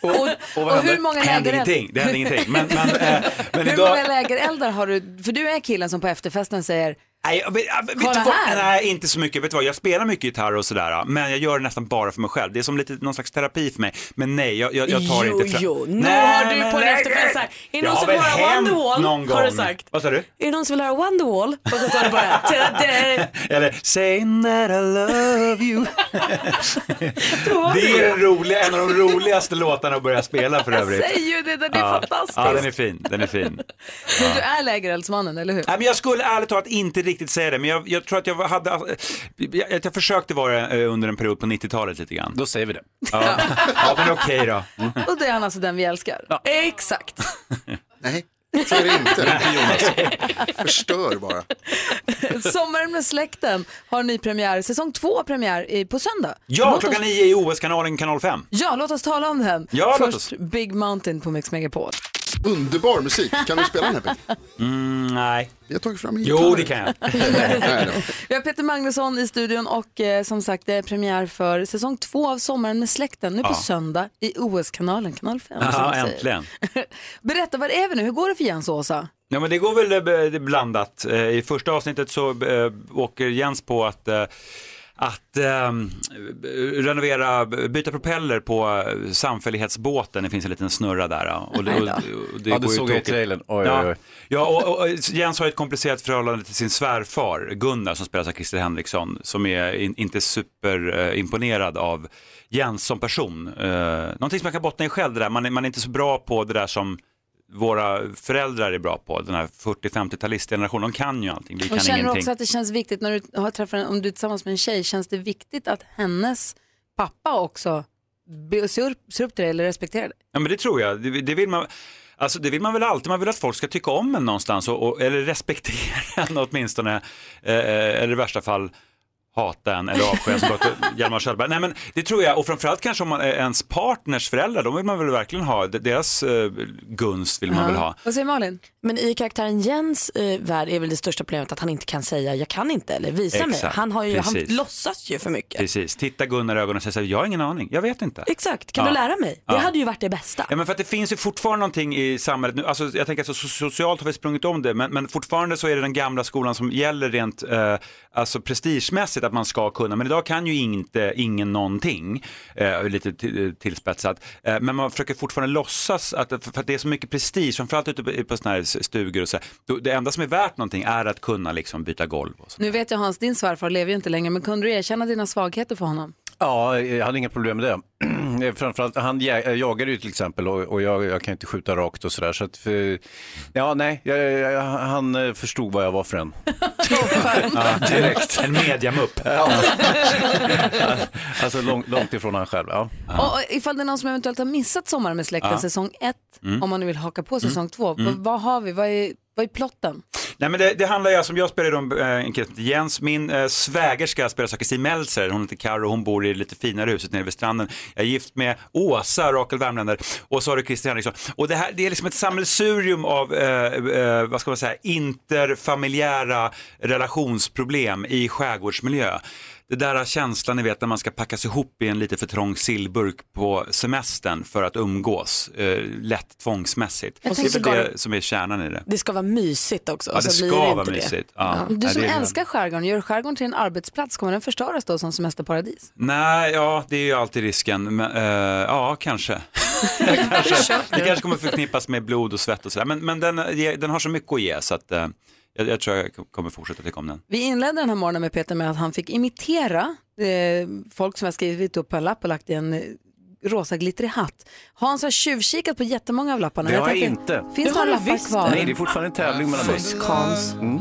Och, och hur många hände ingenting, det hände ingenting. Men, men, eh, men Hur idag... många lägereldar har du? För du är killen som på efterfesten säger Nej, jag vet, jag vet Kolla vad? här. Nej, inte så mycket. Vet du vad? Jag spelar mycket gitarr och sådär, men jag gör det nästan bara för mig själv. Det är som lite någon slags terapi för mig. Men nej, jag, jag, jag tar Jo, inte fram. jo, nu har du på en efterfest här, är det någon som vill höra Wonderwall? någon Har du sagt. Vad sa du? Är det någon som vill höra Wonderwall? Och så tar du bara. <laughs> Eller saying that I love you. <laughs> det är roliga, en av de roligaste låtarna att börja spela för <laughs> Jag övrigt. säger ju det, den är ja. fantastisk. Ja, den är fin. Den är fin. Men du är lägereldsmannen, eller hur? Nej, men jag skulle ärligt talat inte riktigt säga det, men jag, jag tror att jag hade, jag, jag försökte vara det eh, under en period på 90-talet lite grann. Då säger vi det. Ja, ja men okej då. Mm. Och det är han alltså den vi älskar. Exakt. <laughs> Nej, så är det inte. <laughs> Förstör bara. Sommaren med släkten har ny premiär, säsong två premiär på söndag. Ja, Låt klockan oss, nio i OS-kanalen kanal 5. Ja, låt oss tala om den. Ja, låt Först Big Mountain på Mix Megapol. Underbar musik. Kan du spela den här Peter? Mm, nej. Vi har tagit fram en Jo, gitarr. det kan jag. <laughs> Nej då. <laughs> Vi har Peter Magnusson i studion och eh, som sagt det är premiär för säsong två av Sommaren med släkten nu på Ja. söndag i OS-kanalen, kanal 5. som Ja, vi säger. äntligen. <laughs> Berätta, vad är vi nu? Hur går det för Jens och Åsa? Ja, men det går väl eh, blandat. Eh, I första avsnittet så eh, åker Jens på att eh, att eh, renovera, byta propeller på eh, samfällighetsbåten. Det finns en liten snurra där. Och det, och, och det Ja, ju såg jag i trailern. Oj, ja. oj, oj. Ja, och, och, Jens har ett komplicerat förhållande till sin svärfar Gunnar som spelas av Christer Henriksson som är in, inte superimponerad av Jens som person. Eh, någonting som man kan bottna i själv det där, man man är inte så bra på det där som våra föräldrar är bra på, den här 40-50-talistgenerationen, de kan ju allting, vi Och kan känner ingenting. också att det känns viktigt när du har träffat om du är tillsammans med en tjej, känns det viktigt att hennes pappa också ser upp, ser upp till dig eller respekterar dig? Ja men det tror jag, det, det, vill man, alltså, det vill man väl alltid, man vill att folk ska tycka om en någonstans och, och, eller respektera <laughs> en åtminstone, eh, eller i värsta fall hata en eller avsky en som gått Hjalmar Sköldberg. Nej men det tror jag och framförallt kanske om man är ens partners föräldrar, de vill man väl verkligen ha, deras eh, gunst vill man väl ha. Vad säger Malin? Men i karaktären Jens eh, värld är väl det största problemet att han inte kan säga jag kan inte eller visa mig. Exakt, Han, har ju, han låtsas ju för mycket. Precis, titta Gunnar i ögonen och säga jag har ingen aning, jag vet inte. Exakt, kan Ja. du lära mig? Det Ja. hade ju varit det bästa. Ja men för att det finns ju fortfarande någonting i samhället nu, alltså jag tänker att så socialt har vi sprungit om det, men, men fortfarande så är det den gamla skolan som gäller rent eh, alltså prestigemässigt att man ska kunna, men idag kan ju inte ingen någonting, eh, lite till, tillspetsat, eh, men man försöker fortfarande låtsas att, för att det är så mycket prestige, framförallt ute på, på sådana här stugor och så, det enda som är värt någonting är att kunna liksom byta golv. Och så. Nu vet jag Hans, din svärfar lever ju inte längre, men kunde du erkänna dina svagheter för honom? Ja, jag hade inga problem med det. Framförallt, han jä- jagar ju till exempel och, och jag, jag kan inte skjuta rakt och sådär. Så att, för, ja, nej, jag, jag, han eh, förstod vad jag var för en. <laughs> ja, direkt. En mediamupp. Ja. <laughs> alltså långt, långt ifrån han själv. Ja. Och, ifall det är någon som eventuellt har missat Sommar med släkten Ja. säsong 1, Mm. om man nu vill haka på säsong Mm. 2, Mm. vad har vi? Vad är, vad är plotten? Nej men det, det handlar ju alltså om, jag spelar om eh, en kille som heter Jens, min eh, svägerska spelar Kristin Meltzer, hon heter Karo, hon bor i det lite finare huset nere vid stranden. Jag är gift med Åsa, Rakel Värmländer, och så har du Christer Henriksson. Och det här, det är liksom ett sammelsurium av, eh, eh, vad ska man säga, interfamiljära relationsproblem i skärgårdsmiljö. Det där känslan ni vet när man ska packas ihop i en lite för trång sillburk på semestern för att umgås, eh, lätt tvångsmässigt. Jag Det är väl det som är kärnan i det. Det ska vara mysigt också. Ja, och det ska det vara mysigt. Ja. Du Nej, som är- älskar skärgården, gör skärgården till en arbetsplats, kommer den förstöras då som semesterparadis? Nej, ja det är ju alltid risken. Men, eh, ja, kanske. <laughs> kanske. Det kanske kommer förknippas med blod och svett och sådär. Men, men den, ger- den har så mycket att ge så att eh, jag, jag tror jag kommer fortsätta tycka om den. Vi inledde den här morgonen med Peter med att han fick imitera eh, folk som har skrivit upp på en lapp och lagt i en eh, rosa glittrig hatt. Hans har tjuvkikat på jättemånga av lapparna. Det har jag tänkte, inte. Finns det några lappar kvar? Nej, det är fortfarande en tävling mellan oss. Mm.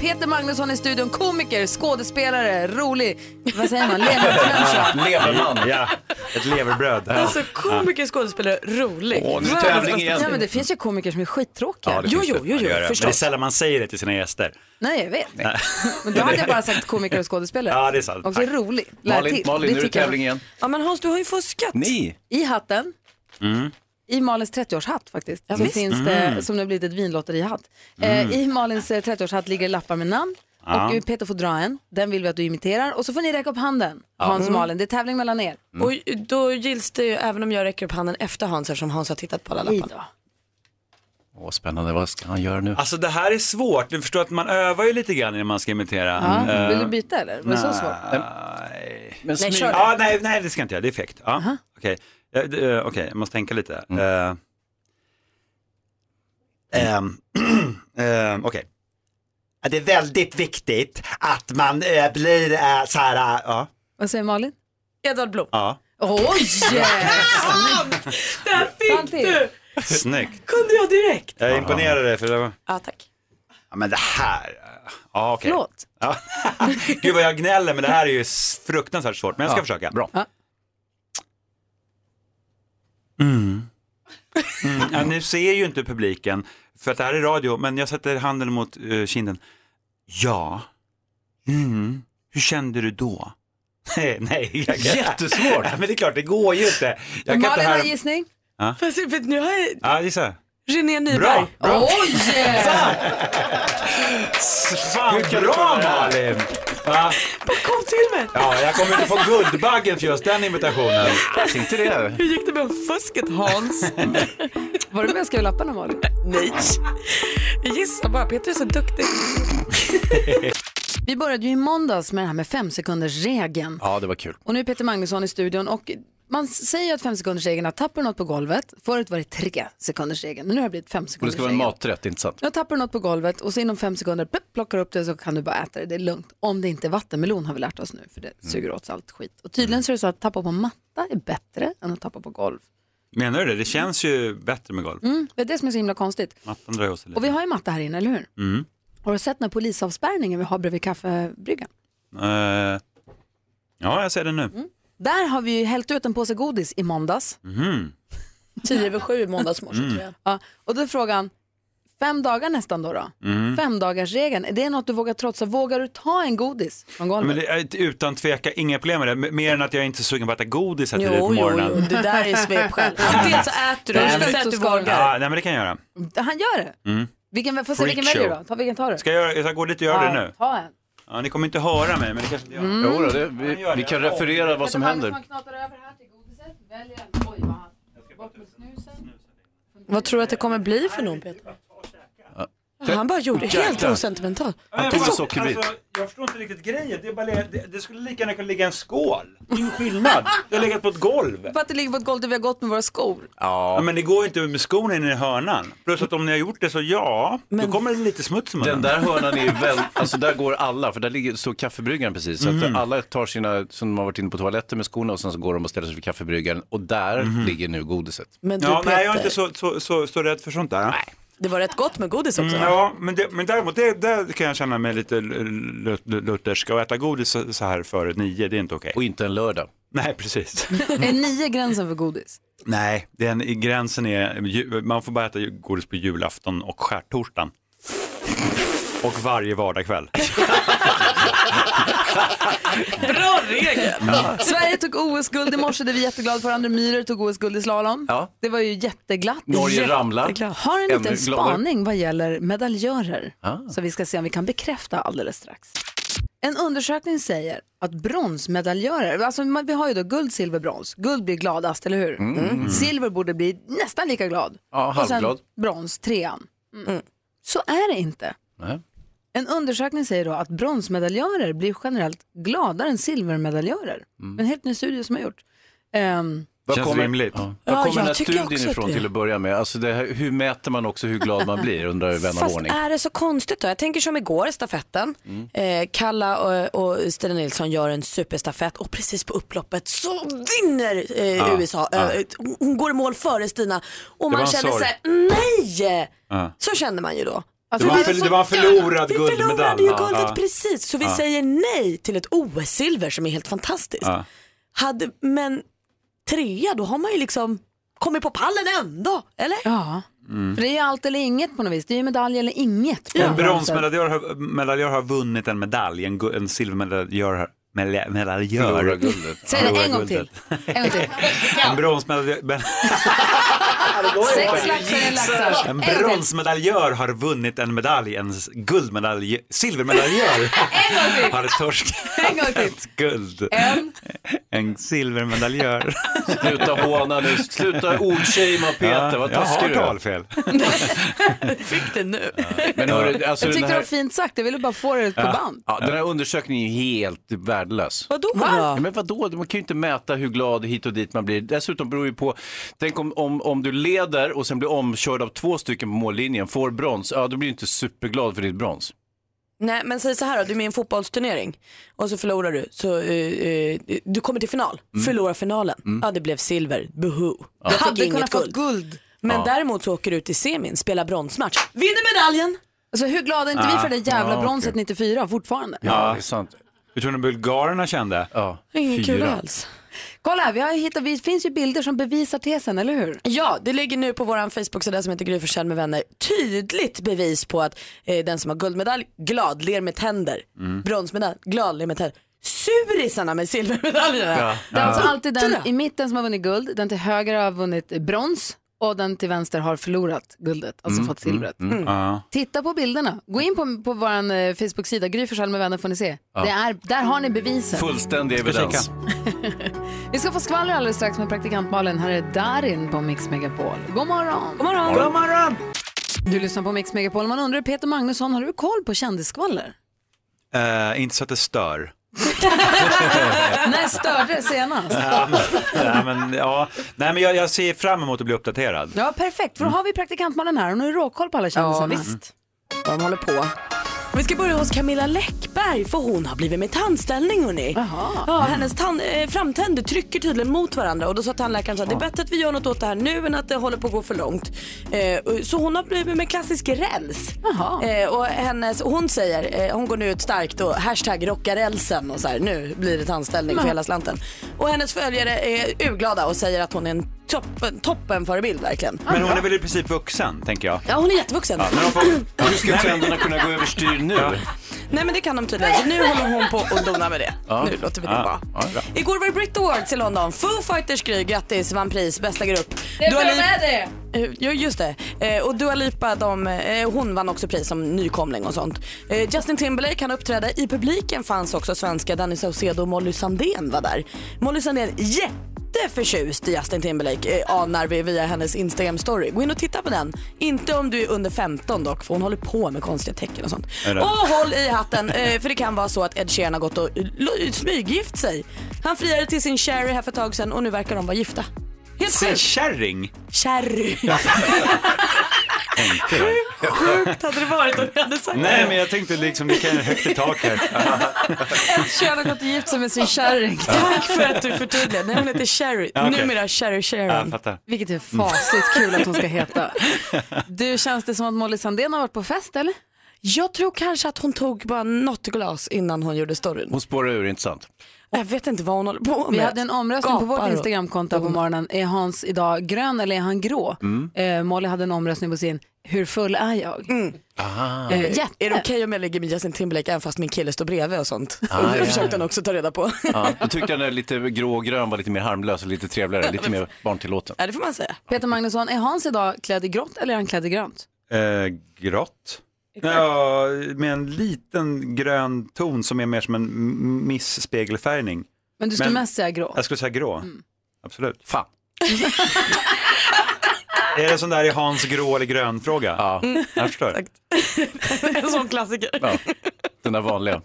Peter Magnusson i studion, komiker, skådespelare, rolig, vad säger man, <laughs> leverfluencer. Leverman. Ja, ett leverbröd. Alltså komiker, skådespelare, rolig. Åh, nu Världens tävling igen. Ja, men det finns ju komiker som är skittråkiga. Ja, det Jo, jo, jo, jo, det. Men det är förstås. sällan man säger det till sina gäster. Nej, jag vet. Nej. <laughs> Men då hade jag bara sagt komiker och skådespelare. Ja, det är sant. Också Tack. rolig. Lär Malin, till. Malin nu är det tävling igen. Ja men Hans, du har ju fuskat. Ni? I hatten, Mm. I Malins 30-årshatt faktiskt, Ja, så visst. finns det, Mm. som det har blivit ett vinlotterihatt. Eh, I Malins eh, 30-årshatt ligger lappar med namn. Ja. Och eh, Peter får dra en, den vill vi att du imiterar och så får ni räcka upp handen, Ja. Hans och Mm. Malin. Det är tävling mellan er. Och då gills det ju även om jag räcker upp handen efter Hans eftersom Hans har tittat på alla lapparna. Åh, spännande, vad ska han göra nu? Alltså det här är svårt, du förstår att man övar ju lite grann när man ska imitera. Ja. Eh, Vill du byta eller? Var det så svårt? Nej. Men Nej, smyg- kör. Ja, nej, nej, det ska jag inte göra, det är fegt. Ja, Okej, Eh, det, eh, okej, jag måste tänka lite. Eh, ehm, <clears throat> ehm, Okej. Ja, Det är väldigt viktigt att man eh, blir eh, så här, ja. Vad säger Malin? Edvard Blom. ja. Oj! <laughs> <laughs> Där fick du! Snyggt. Kunde jag direkt. Jag är imponerad för det var... Ja tack. Ja men det här, ja okej. Förlåt. Ja. <laughs> Gud vad jag gnäller men det här är ju fruktansvärt svårt, men jag ska Ja, försöka. Bra. Mm. Mm. Ja, nu ser ju inte publiken, för att det här är radio, men jag sätter handen mot uh, kinden. Ja. Mm. Hur kände du då? <laughs> nej, nej. Jag, Jättesvårt. <laughs> men det är klart, det går ju inte. Jag kan inte Malin har här... gissning. Fast vet, nu har jag Ja, gissa. René Nyberg. Bra! bra. Oj! Fan, bra Malin! Va? Kom till mig. Ja, jag kommer inte få Guldbaggen för just den imitationen. Tänkte det. Hur gick det med fusket Hans? <laughs> Var du med och skrev lapparna Malin? Nej. Jag gissar bara, Peter är så duktig. <laughs> Vi började ju i måndags med det här med fem sekunders regeln. Ja, det var kul. Och nu är Peter Magnusson i studion och man säger att fem sekunders regeln att tappar du något på golvet, förut var det tre sekunders regeln, men nu har det blivit fem Och det ska vara en maträtt, inte sant? Jag tappar du något på golvet och så inom fem sekunder plupp, plockar upp det så kan du bara äta det, det är lugnt. Om det inte är vattenmelon har vi lärt oss nu för det suger åt sig allt skit. Och tydligen så är det så att tappa på matta är bättre än att tappa på golv. Menar du det? Det känns ju bättre med golv. Mm, det är det som är så himla konstigt. Mattan drar ju sig lite. Och vi har ju matta här inne, eller hur? Mm. Har du sett den här polisavspärrningen vi har bredvid kaffebryggan? Eh, ja, jag ser det nu. Där har vi ju hällt ut en påse godis i måndags. Mhm. <laughs> Tio över sju i måndags morse Mm. tror jag. Ja, och då är frågan, fem dagar nästan då. då. Mm. Fem dagars regeln. Är det något du vågar trotsa? Vågar du ta en godis från golvet? Men det är utan tveka inga problem med det, M- mer än att jag inte är sugen på att äta godis här tidigt på Jo, jo, morgonen. jo, det där är svepskäl. <laughs> Antingen så äter du Nej, eller men- så att du vågar. Ja, nej men det kan jag göra. Han gör det. Mm. Vilken, får se vilken Freak väljer du show. då? Ta, vilken tar du? Ska jag, jag ska gå dit och göra det nu? Ta en. Ja, ni kommer inte höra mig, men det kanske inte gör. Mm. Jo, det, vi, vi kan referera vad som händer. Vad tror du att det kommer bli för någon Peter? Han bara gjorde helt Jäklar. osentimental. Ja, Det är så- Alltså, jag förstår inte riktigt grejen. Det, är bara, det, det skulle lika gärna kunna ligga en skål. Det är ingen skillnad. Det har legat på ett golv. För att det ligger på ett golv där vi har gått med våra skor. Ja. men det går ju inte med skorna in i hörnan. Plus att om ni har gjort det så ja, då kommer det lite smuts munnen. Den där hörnan är väl, alltså där går alla, för där ligger, står kaffebryggaren precis. Så att alla tar sina, som har varit inne på toaletten med skorna och sen så går de och ställer sig vid kaffebryggaren och där Mhm. ligger nu godiset. Men du, ja, nej, jag är Peter. inte så, så, så, så rädd för sånt där. Nej. Det var rätt gott med godis också. Mm, ja, men, det, men däremot det, där kan jag känna mig lite lut- lut- luthersk. Och äta godis så här före nio, det är inte okej. Och inte en lördag. Nej, precis. <laughs> är nio gränsen för godis? Nej, den, gränsen är, man får bara äta godis på julafton och skärtorsdagen. Och varje vardagkväll. <laughs> Bra regel! Sverige tog OS-guld i morse, det är vi jätteglada för. Andra Myhrer tog OS-guld i slalom. Ja. Det var ju jätteglatt. Norge ramlar. Har en Ännu liten gladare. spaning vad gäller medaljörer. Ah. Så vi ska se om vi kan bekräfta alldeles strax. En undersökning säger att bronsmedaljörer, alltså man- vi har ju då guld, silver, brons. Guld blir gladast, eller hur? Mm. Silver borde bli nästan lika glad. Ja, Och sen halvglad. brons, trean. Mm. Så är det inte. Nej. En undersökning säger då att bronsmedaljörer blir generellt gladare än silvermedaljörer. En helt ny studie som har gjort. Ehm, Var Känns kommer, rimligt. Ja. Ja, Var kommer jag den här studien ifrån till att börja med? Alltså det här, hur mäter man också hur glad man blir, undrar vän av Fast ordning. är det så konstigt då? Jag tänker som igår i stafetten. Mm. Eh, Kalla och, och Stina Nilsson gör en superstafett och precis på upploppet så vinner eh, Ja, USA. ja. Eh, hon går i mål före Stina och man känner här, nej! Ja. Så känner man ju då. Det var, för, det var en förlorad Vi guldmedalj. förlorade ju guldet ja. precis så vi Ja. säger nej till ett OS-silver som är helt fantastiskt. Ja. Hade, men trea då har man ju liksom kommit på pallen ändå, eller? Ja, Mm. för det är ju allt eller inget på något vis. Det är ju medalj eller inget. En bronsmedaljör har, medaljör har vunnit en medalj, en, en silvermedaljör har medalj- medaljör. Förlorar guldet. Säg det en gång till. En gång till. <laughs> En bronsmedaljör, Sex laxar är laxar. en bronsmedaljör har vunnit en medalj, en guldmedalj, silvermedaljör har <laughs> torskat En gång till. <laughs> ett guld. En. En silvermedaljör. Sluta håna nu, sluta ordshamea Peter, vad jag har taskig du är. talfel. Fick det nu. Men hörru, alltså Jag tyckte det var fint sagt, jag ville bara få det på band. ja, den här undersökningen är helt värdelös. Vadå Ja, då? men vadå, man kan ju inte mäta hur glad hit och dit man blir. Dessutom beror ju på, tänk om, om, om du leder och sen blir omkörd av två stycken på mållinjen, får brons, ja då blir du inte superglad för ditt brons. Nej men säg så här då, du är med i en fotbollsturnering och så förlorar du. Så, eh, eh, du kommer till final, förlorar finalen. Ja det blev silver, buhu. Jag fick Hade inget kunnat fått guld. guld. Men Ja. däremot så åker du ut i semin, spelar bronsmatch, vinner medaljen. Alltså hur glada är inte vi för det jävla Ja, bronset okej. 94 fortfarande? Ja, det är sant. Hur tror ni bulgarerna kände? Ja. Ingen kul Fyra. alls. Kolla här, vi har hittat, det finns ju bilder som bevisar tesen, eller hur? Ja, det ligger nu på vår Facebook-sida som heter Gry Forssell med vänner tydligt bevis på att eh, den som har guldmedalj, glad, ler med tänder. Bronsmedalj, glad, ler med tänder. Surisarna med silvermedaljerna. Ja. Det är alltså alltid den i mitten som har vunnit guld, den till höger har vunnit brons och den till vänster har förlorat guldet, alltså fått silvret. Ja. Titta på bilderna. Gå in på, på vår eh, Facebook-sida, Gry Forssell med vänner får ni se. Det är, där har ni bevisen. Fullständig evidens. <laughs> Vi ska få skvaller alldeles strax med praktikant Malin. Här är Darin på Mix Megapol. God morgon! God morgon. God morgon! Du lyssnar på Mix Megapol. Man undrar, Peter Magnusson, har du koll på kändisskvaller? Eh, inte så att det stör. <laughs> När störde det senast? Ja, men, nej, men, ja. nej, men jag, jag ser fram emot att bli uppdaterad. Ja, perfekt. För då har vi praktikant Malin här och nu är råkoll på alla kändisarna. Ja, visst. De håller på. Vi ska börja hos Camilla Läckberg för hon har blivit med tandställning hörni. Ja, hennes tand, eh, framtänder trycker tydligen mot varandra och då sa tandläkaren att det är bättre att vi gör något åt det här nu än att det håller på att gå för långt. Eh, så hon har blivit med klassisk räls. Eh, och hennes, och hon säger, eh, hon går nu ut starkt och hashtag rocka rälsen och så här, nu blir det tandställning för hela slanten. Och hennes följare är urglada och säger att hon är en toppen, toppen förebild verkligen. Men hon är väl i princip vuxen, tänker jag. Ja, hon är jättevuxen. Ja, men hon får... <clears throat> Hur ska trenderna kunna gå överstyr nu? Ja. Nej men det kan de tydligen. Så nu håller hon på och donar med det. Ja. Nu låter vi det Ja. vara. Ja, bra. Igår var det Brit Awards i London. Foo Fighters gry, grattis, vann pris, bästa grupp. Det är Lipa- med det! Eh, Ja just det. Eh, Och Dua Lipa, de, eh, hon vann också pris som nykomling och sånt. Justin Timberlake han uppträdde. I publiken fanns också svenska Danny Saucedo och Molly Sandén var där. Molly Sandén jätteförtjust i Justin Timberlake eh, anar vi via hennes Instagram story. Gå in och titta på den. Inte om du är under 15 dock för hon håller på med konstiga tecken och sånt. Och håll i hatten eh, för det kan vara så att Ed Sheeran har gått och smyggift sig. Han friade till sin Sherry här för ett tag sedan och nu verkar de vara gifta. Helt Sin sjukt. kärring. Sherry. <laughs> <laughs> Tänkte jag. Sjukt hade det varit om jag hade sagt Nej, men jag tänkte liksom, det kan högt i tak här. Sheeran har gått och gift sig med sin kärring. Tack för att du förtydligade. Nej, hon heter Sherry. Ja, okej. Numera Sherry Ja, Sharon. fattar. Vilket är fasligt kul att hon ska heta. Du, känns det som att Molly Sandén har varit på fest eller? Jag tror kanske att hon tog bara något glas innan hon gjorde storyn. Hon spårar ur, inte sant? Jag vet inte vad hon håller på med. Vi hade en omröstning på vårt Gapar Instagramkonto på morgonen. Är Hans idag grön eller är han grå? Mm. Eh, Molly hade en omröstning på sin Hur full är jag? Aha. Eh, Eh, jätte. Är det okej om jag ligger med Justin Timberlake även fast min kille står bredvid och sånt? Ah, och det ja. försökte han också ta reda på. Ja, då tyckte jag den lite grå och grön var lite mer harmlös och lite trevligare, lite mer barntillåten. Ja, det får man säga. Peter Magnusson, är Hans idag klädd i grått eller är han klädd i grönt? Eh, grått. Ja, med en liten grön ton som är mer som en m- miss-spegelfärgning. Men du skulle mest säga grå. Jag skulle säga grå. Mm. Absolut. Fan. <laughs> Är det sån där i Hans grå eller grön fråga? Ja, Jag förstår. en sån klassiker. ja. den där vanliga.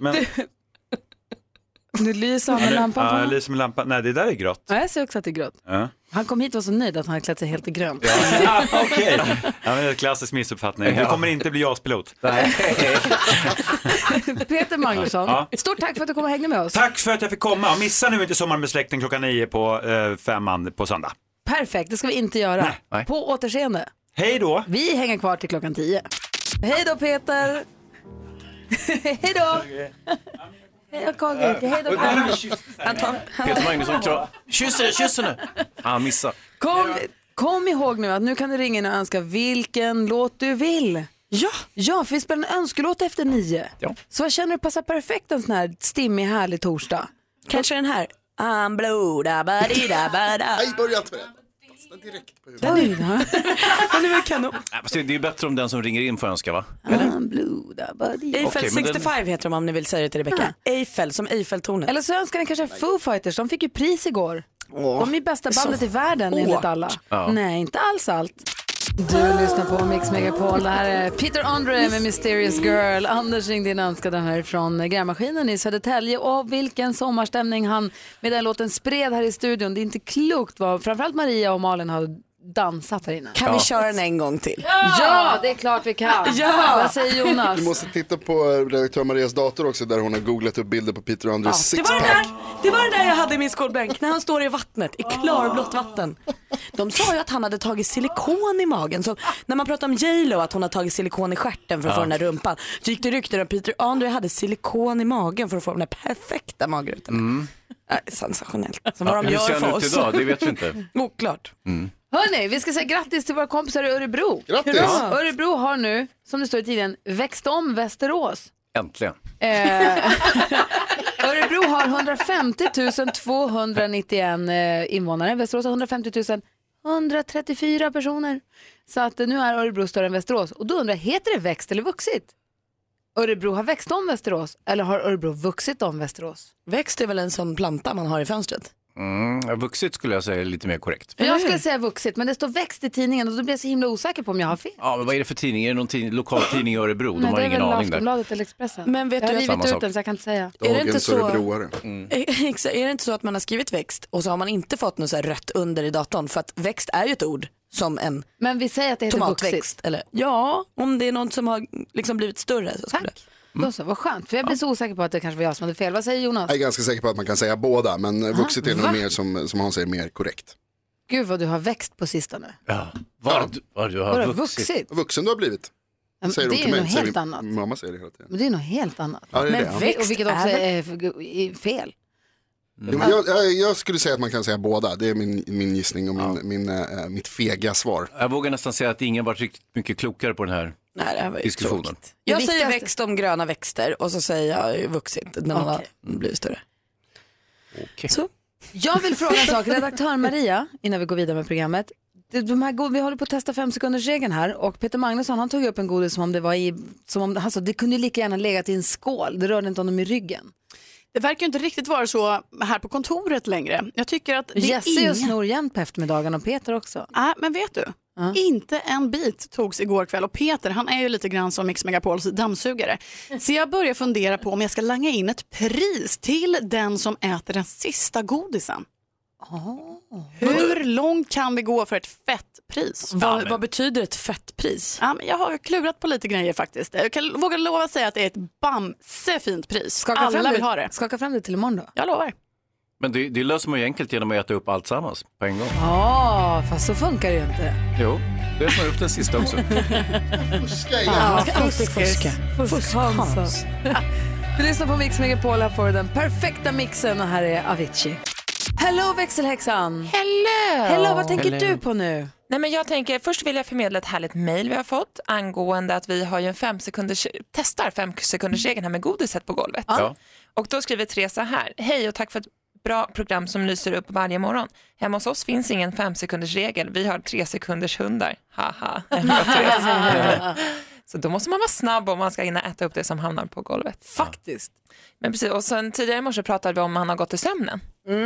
Men, Nu lyser han med lampan ja, på. jag lyser med lampan. Nej, det där är grått. Ja, jag ser också att det är grått. Ja. Han kom hit och var så nöjd att han hade klätt sig helt i grönt. Ja, <laughs> Okej, ja, men det är en klassisk missuppfattning. Du Ja. kommer inte bli JAS-pilot. <laughs> Peter Magnusson, Ja. stort tack för att du kom och hängde med oss. Tack för att jag fick komma. Och Missa nu inte Sommar med släkten klockan nio på eh, femman på söndag. Perfekt, det ska vi inte göra. Nej. På återseende. Hej då! Vi hänger kvar till klockan 10. Hej då Peter! <laughs> Hej då! Hej då hej då. Han Peter Magnusson, kram. Kyss henne, kyss henne! Ah, missa. Kom, kom ihåg nu att nu kan du ringa in och önska vilken låt du vill. Ja, Ja, för vi spelar en önskelåt efter nio. Ja. Så vad känner du passar perfekt en sån här stimmig, härlig torsdag? kanske den här. I'm blue, da ba di da ba da. Nej, börja inte med den. Fastna direkt på huvudet. Oj. Den är väl kanon. Nej, fast Det det är bättre om den som ringer in får önska va? I'm blue, da, ba, di. Eiffel Okej, men den- 65 heter de om ni vill säga det till Rebecca. Eiffel, som Eiffeltornet. Eller så önskar ni kanske Foo Fighters, de fick ju pris igår. De är bästa bandet i världen enligt alla. Ja. Nej, inte alls allt. Du lyssnar på Mix Megapol. Det här är Peter Andre med Mysterious Girl. Anders ringde in önskade här från grävmaskinen i Södertälje. Och vilken sommarstämning han med den låten spred här i studion. Det är inte klokt vad framförallt Maria och Malin har dansat här inne. Kan vi köra den en gång till? Ja, det är klart vi kan. Ja. Vad säger Jonas? Du måste titta på redaktör Marias dator också där hon har googlat upp bilder på Peter Andres Det var, det, sixpack. där, det var det där jag hade i min skolbänk när han står i vattnet, i klarblått vatten. De sa ju att han hade tagit silikon i magen. Så när man pratar om J Lo att hon har tagit silikon i stjärten för att få den där rumpan. Så gick det rykten om att Peter Andre hade silikon i magen för att få de där perfekta magrutorna. Äh, sensationellt. Så vad de Hur gör ser för han ut oss. idag? Det vet vi inte. <laughs> Oklart. Hörni, vi ska säga grattis till våra kompisar i Örebro. Grattis! Hurra! Örebro har nu, som det står i tiden, växt om Västerås. Äntligen. Eh, <laughs> Örebro har 150 291 eh, invånare. Västerås har 150 134 personer. Så att eh, nu är Örebro större än Västerås. Och då undrar jag, heter det växt eller vuxit? Örebro har växt om Västerås eller har Örebro vuxit om Västerås? Växt är väl en sån planta man har i fönstret? Mm, vuxit skulle jag säga är lite mer korrekt. Jag skulle säga vuxit, men det står växt i tidningen och då blir jag så himla osäker på om jag har fel. Ja, men vad är det för tidning? Är det någon tidning, lokal tidning i Örebro? De Nej, har det är ingen väl aning där. Aftonbladet eller Expressen. Men vet jag har du- rivit Samma ut sak. den så jag kan inte säga. Är det inte Dagens så- örebroare. <laughs> Är det inte så att man har skrivit växt och så har man inte fått något så här rött under i datorn? För att växt är ju ett ord som en Men vi säger att det heter vuxit. tomatväxt. Eller, ja, om det är något som har liksom blivit större. Så skulle Tack. Då så, vad skönt. För jag blir så osäker på att det kanske var jag som hade fel. Vad säger Jonas? Jag är ganska säker på att man kan säga båda, men vuxit är nog mer som, som han säger, mer korrekt. Gud vad du har växt på sistone. Ja. Vad, du- vad du har Vadå vuxit. vuxit? Vuxen du har blivit. Men Säger det hon är till ju mig. något Säger helt min- annat. Mamma säger det hela tiden. Men det är något helt annat. Ja, det är Men det, ja. växt och vilket också är är, är fel. Jo, men jag, jag, jag skulle säga att man kan säga båda. Det är min, min gissning och min, min, eh, mitt fega svar. Jag vågar nästan säga att ingen varit riktigt mycket klokare på den här Nej, det här var ju diskussionen. tråkigt. Jag säger växt om gröna växter och så säger jag vuxit när man har blivit större. Så. Jag vill fråga en sak, redaktör Maria, innan vi går vidare med programmet. De här, vi håller på att testa fem sekunders regeln här och Peter Magnusson han tog upp en godis som om det var i, som om, alltså, det kunde ju lika gärna legat i en skål, det rörde inte honom i ryggen. Det verkar inte riktigt vara så här på kontoret längre. Jag tycker att det är Jesse ingen... snor jämt på eftermiddagen och Peter också. Nej, men vet du? Inte en bit togs igår kväll och Peter han är ju lite grann som Mix Megapols dammsugare. Så jag börjar fundera på om jag ska langa in ett pris till den som äter den sista godisen. Hur långt kan vi gå för ett fett pris? Vad, vad betyder ett fettpris? Ja, men jag har klurat på lite grejer faktiskt. Jag kan våga lova att säga att det är ett bamse fint pris. Skaka Alla fram vill det, ha det. Skaka fram det till imorgon då. Jag lovar. Men det, det löser man ju enkelt genom att äta upp allt sammans på en gång. Ja, fast så funkar det ju inte. Jo, det man upp den sista också. <laughs> Fuska Ja, ska alltid fuska. Fusk-Hans. <laughs> Du lyssnar på Mix Megapol, här får du den perfekta mixen och här är Avicii. Hello växelhäxan! Hello! Hello, vad tänker Hello. du på nu? Nej, men jag tänker, först vill jag förmedla ett härligt mejl vi har fått angående att vi har ju en fem sekunders, testar fem sekunders regeln här med godiset på golvet. Ja. Och då skriver Teresa här, hej och tack för ett bra program som lyser upp varje morgon. Hemma hos oss finns ingen fem sekunders regel, vi har tre sekunders hundar. Haha. <laughs> Så då måste man vara snabb om man ska hinna äta upp det som hamnar på golvet. Faktiskt. Men precis, och sen tidigare i morse pratade vi om han har gått i sömnen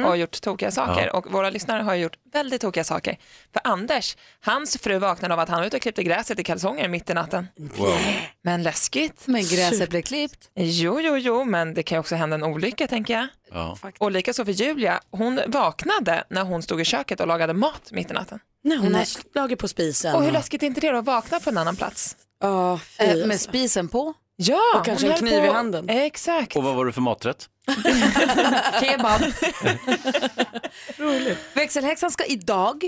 och gjort tokiga saker. Ja. Och våra lyssnare har gjort väldigt tokiga saker. För Anders, hans fru vaknade av att han var ute och klippte gräset i kalsonger mitt i natten. Wow. Men läskigt. Men gräset blev klippt. Jo, jo, jo, men det kan ju också hända en olycka tänker jag. Ja. Och likaså för Julia, hon vaknade när hon stod i köket och lagade mat mitt i natten. Nej, hon Nej. har slagit på spisen. Och hur läskigt är inte det då att vakna på en annan plats? Ja, fy, Eh, med alltså. spisen på. Ja, Och kanske en kniv i på- handen. Exakt. Och vad var det för maträtt? <laughs> Kebab. <laughs> Växelhäxan ska idag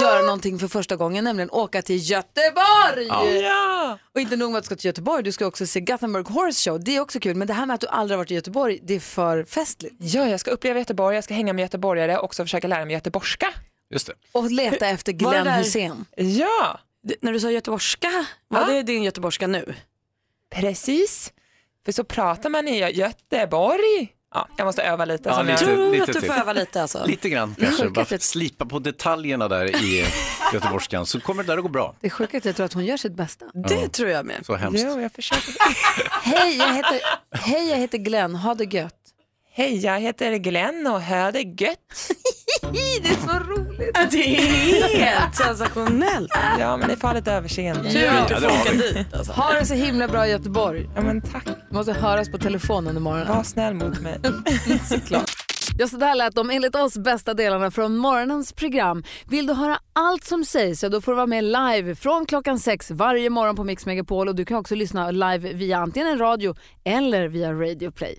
göra någonting för första gången, nämligen åka till Göteborg. Ja. Och inte nog med att du ska till Göteborg, du ska också se Gothenburg Horse Show. Det är också kul, men det här med att du aldrig varit i Göteborg, det är för festligt. Ja, jag ska uppleva Göteborg, jag ska hänga med göteborgare och också försöka lära mig göteborgska. Just det. Och leta efter Glenn Hussein. Ja, När du sa göteborgska, var Ja. det din göteborgska nu? precis. För så pratar man i Göteborg. Ja, jag måste öva lite. Ja, lite. jag... Tror lite att du till. får öva lite alltså. <laughs> Lite grann kanske. Bara slipa på detaljerna där i <laughs> göteborgskan så kommer det där att gå bra. Det är sjukt att jag tror att hon gör sitt bästa. Det tror jag med. Så hemskt. Jo, jag försöker. <laughs> Hej, jag heter, hej, jag heter Glenn. Ha det gött. Hej, jag heter Glenn och hör det gött. <laughs> Det är så roligt. Det är helt <laughs> sensationellt. Ja, men ni får ha lite överseende. Tur att du får åka dit alltså. Ha det så himla bra i Göteborg. Ja, men tack. Måste höras på telefon under morgonen. Var snäll mot mig. <laughs> Såklart. Ja, så där lät de enligt oss bästa delarna från morgonens program. Vill du höra allt som sägs så då får du vara med live från klockan sex varje morgon på Mix Megapol och du kan också lyssna live via antingen en radio eller via Radio Play.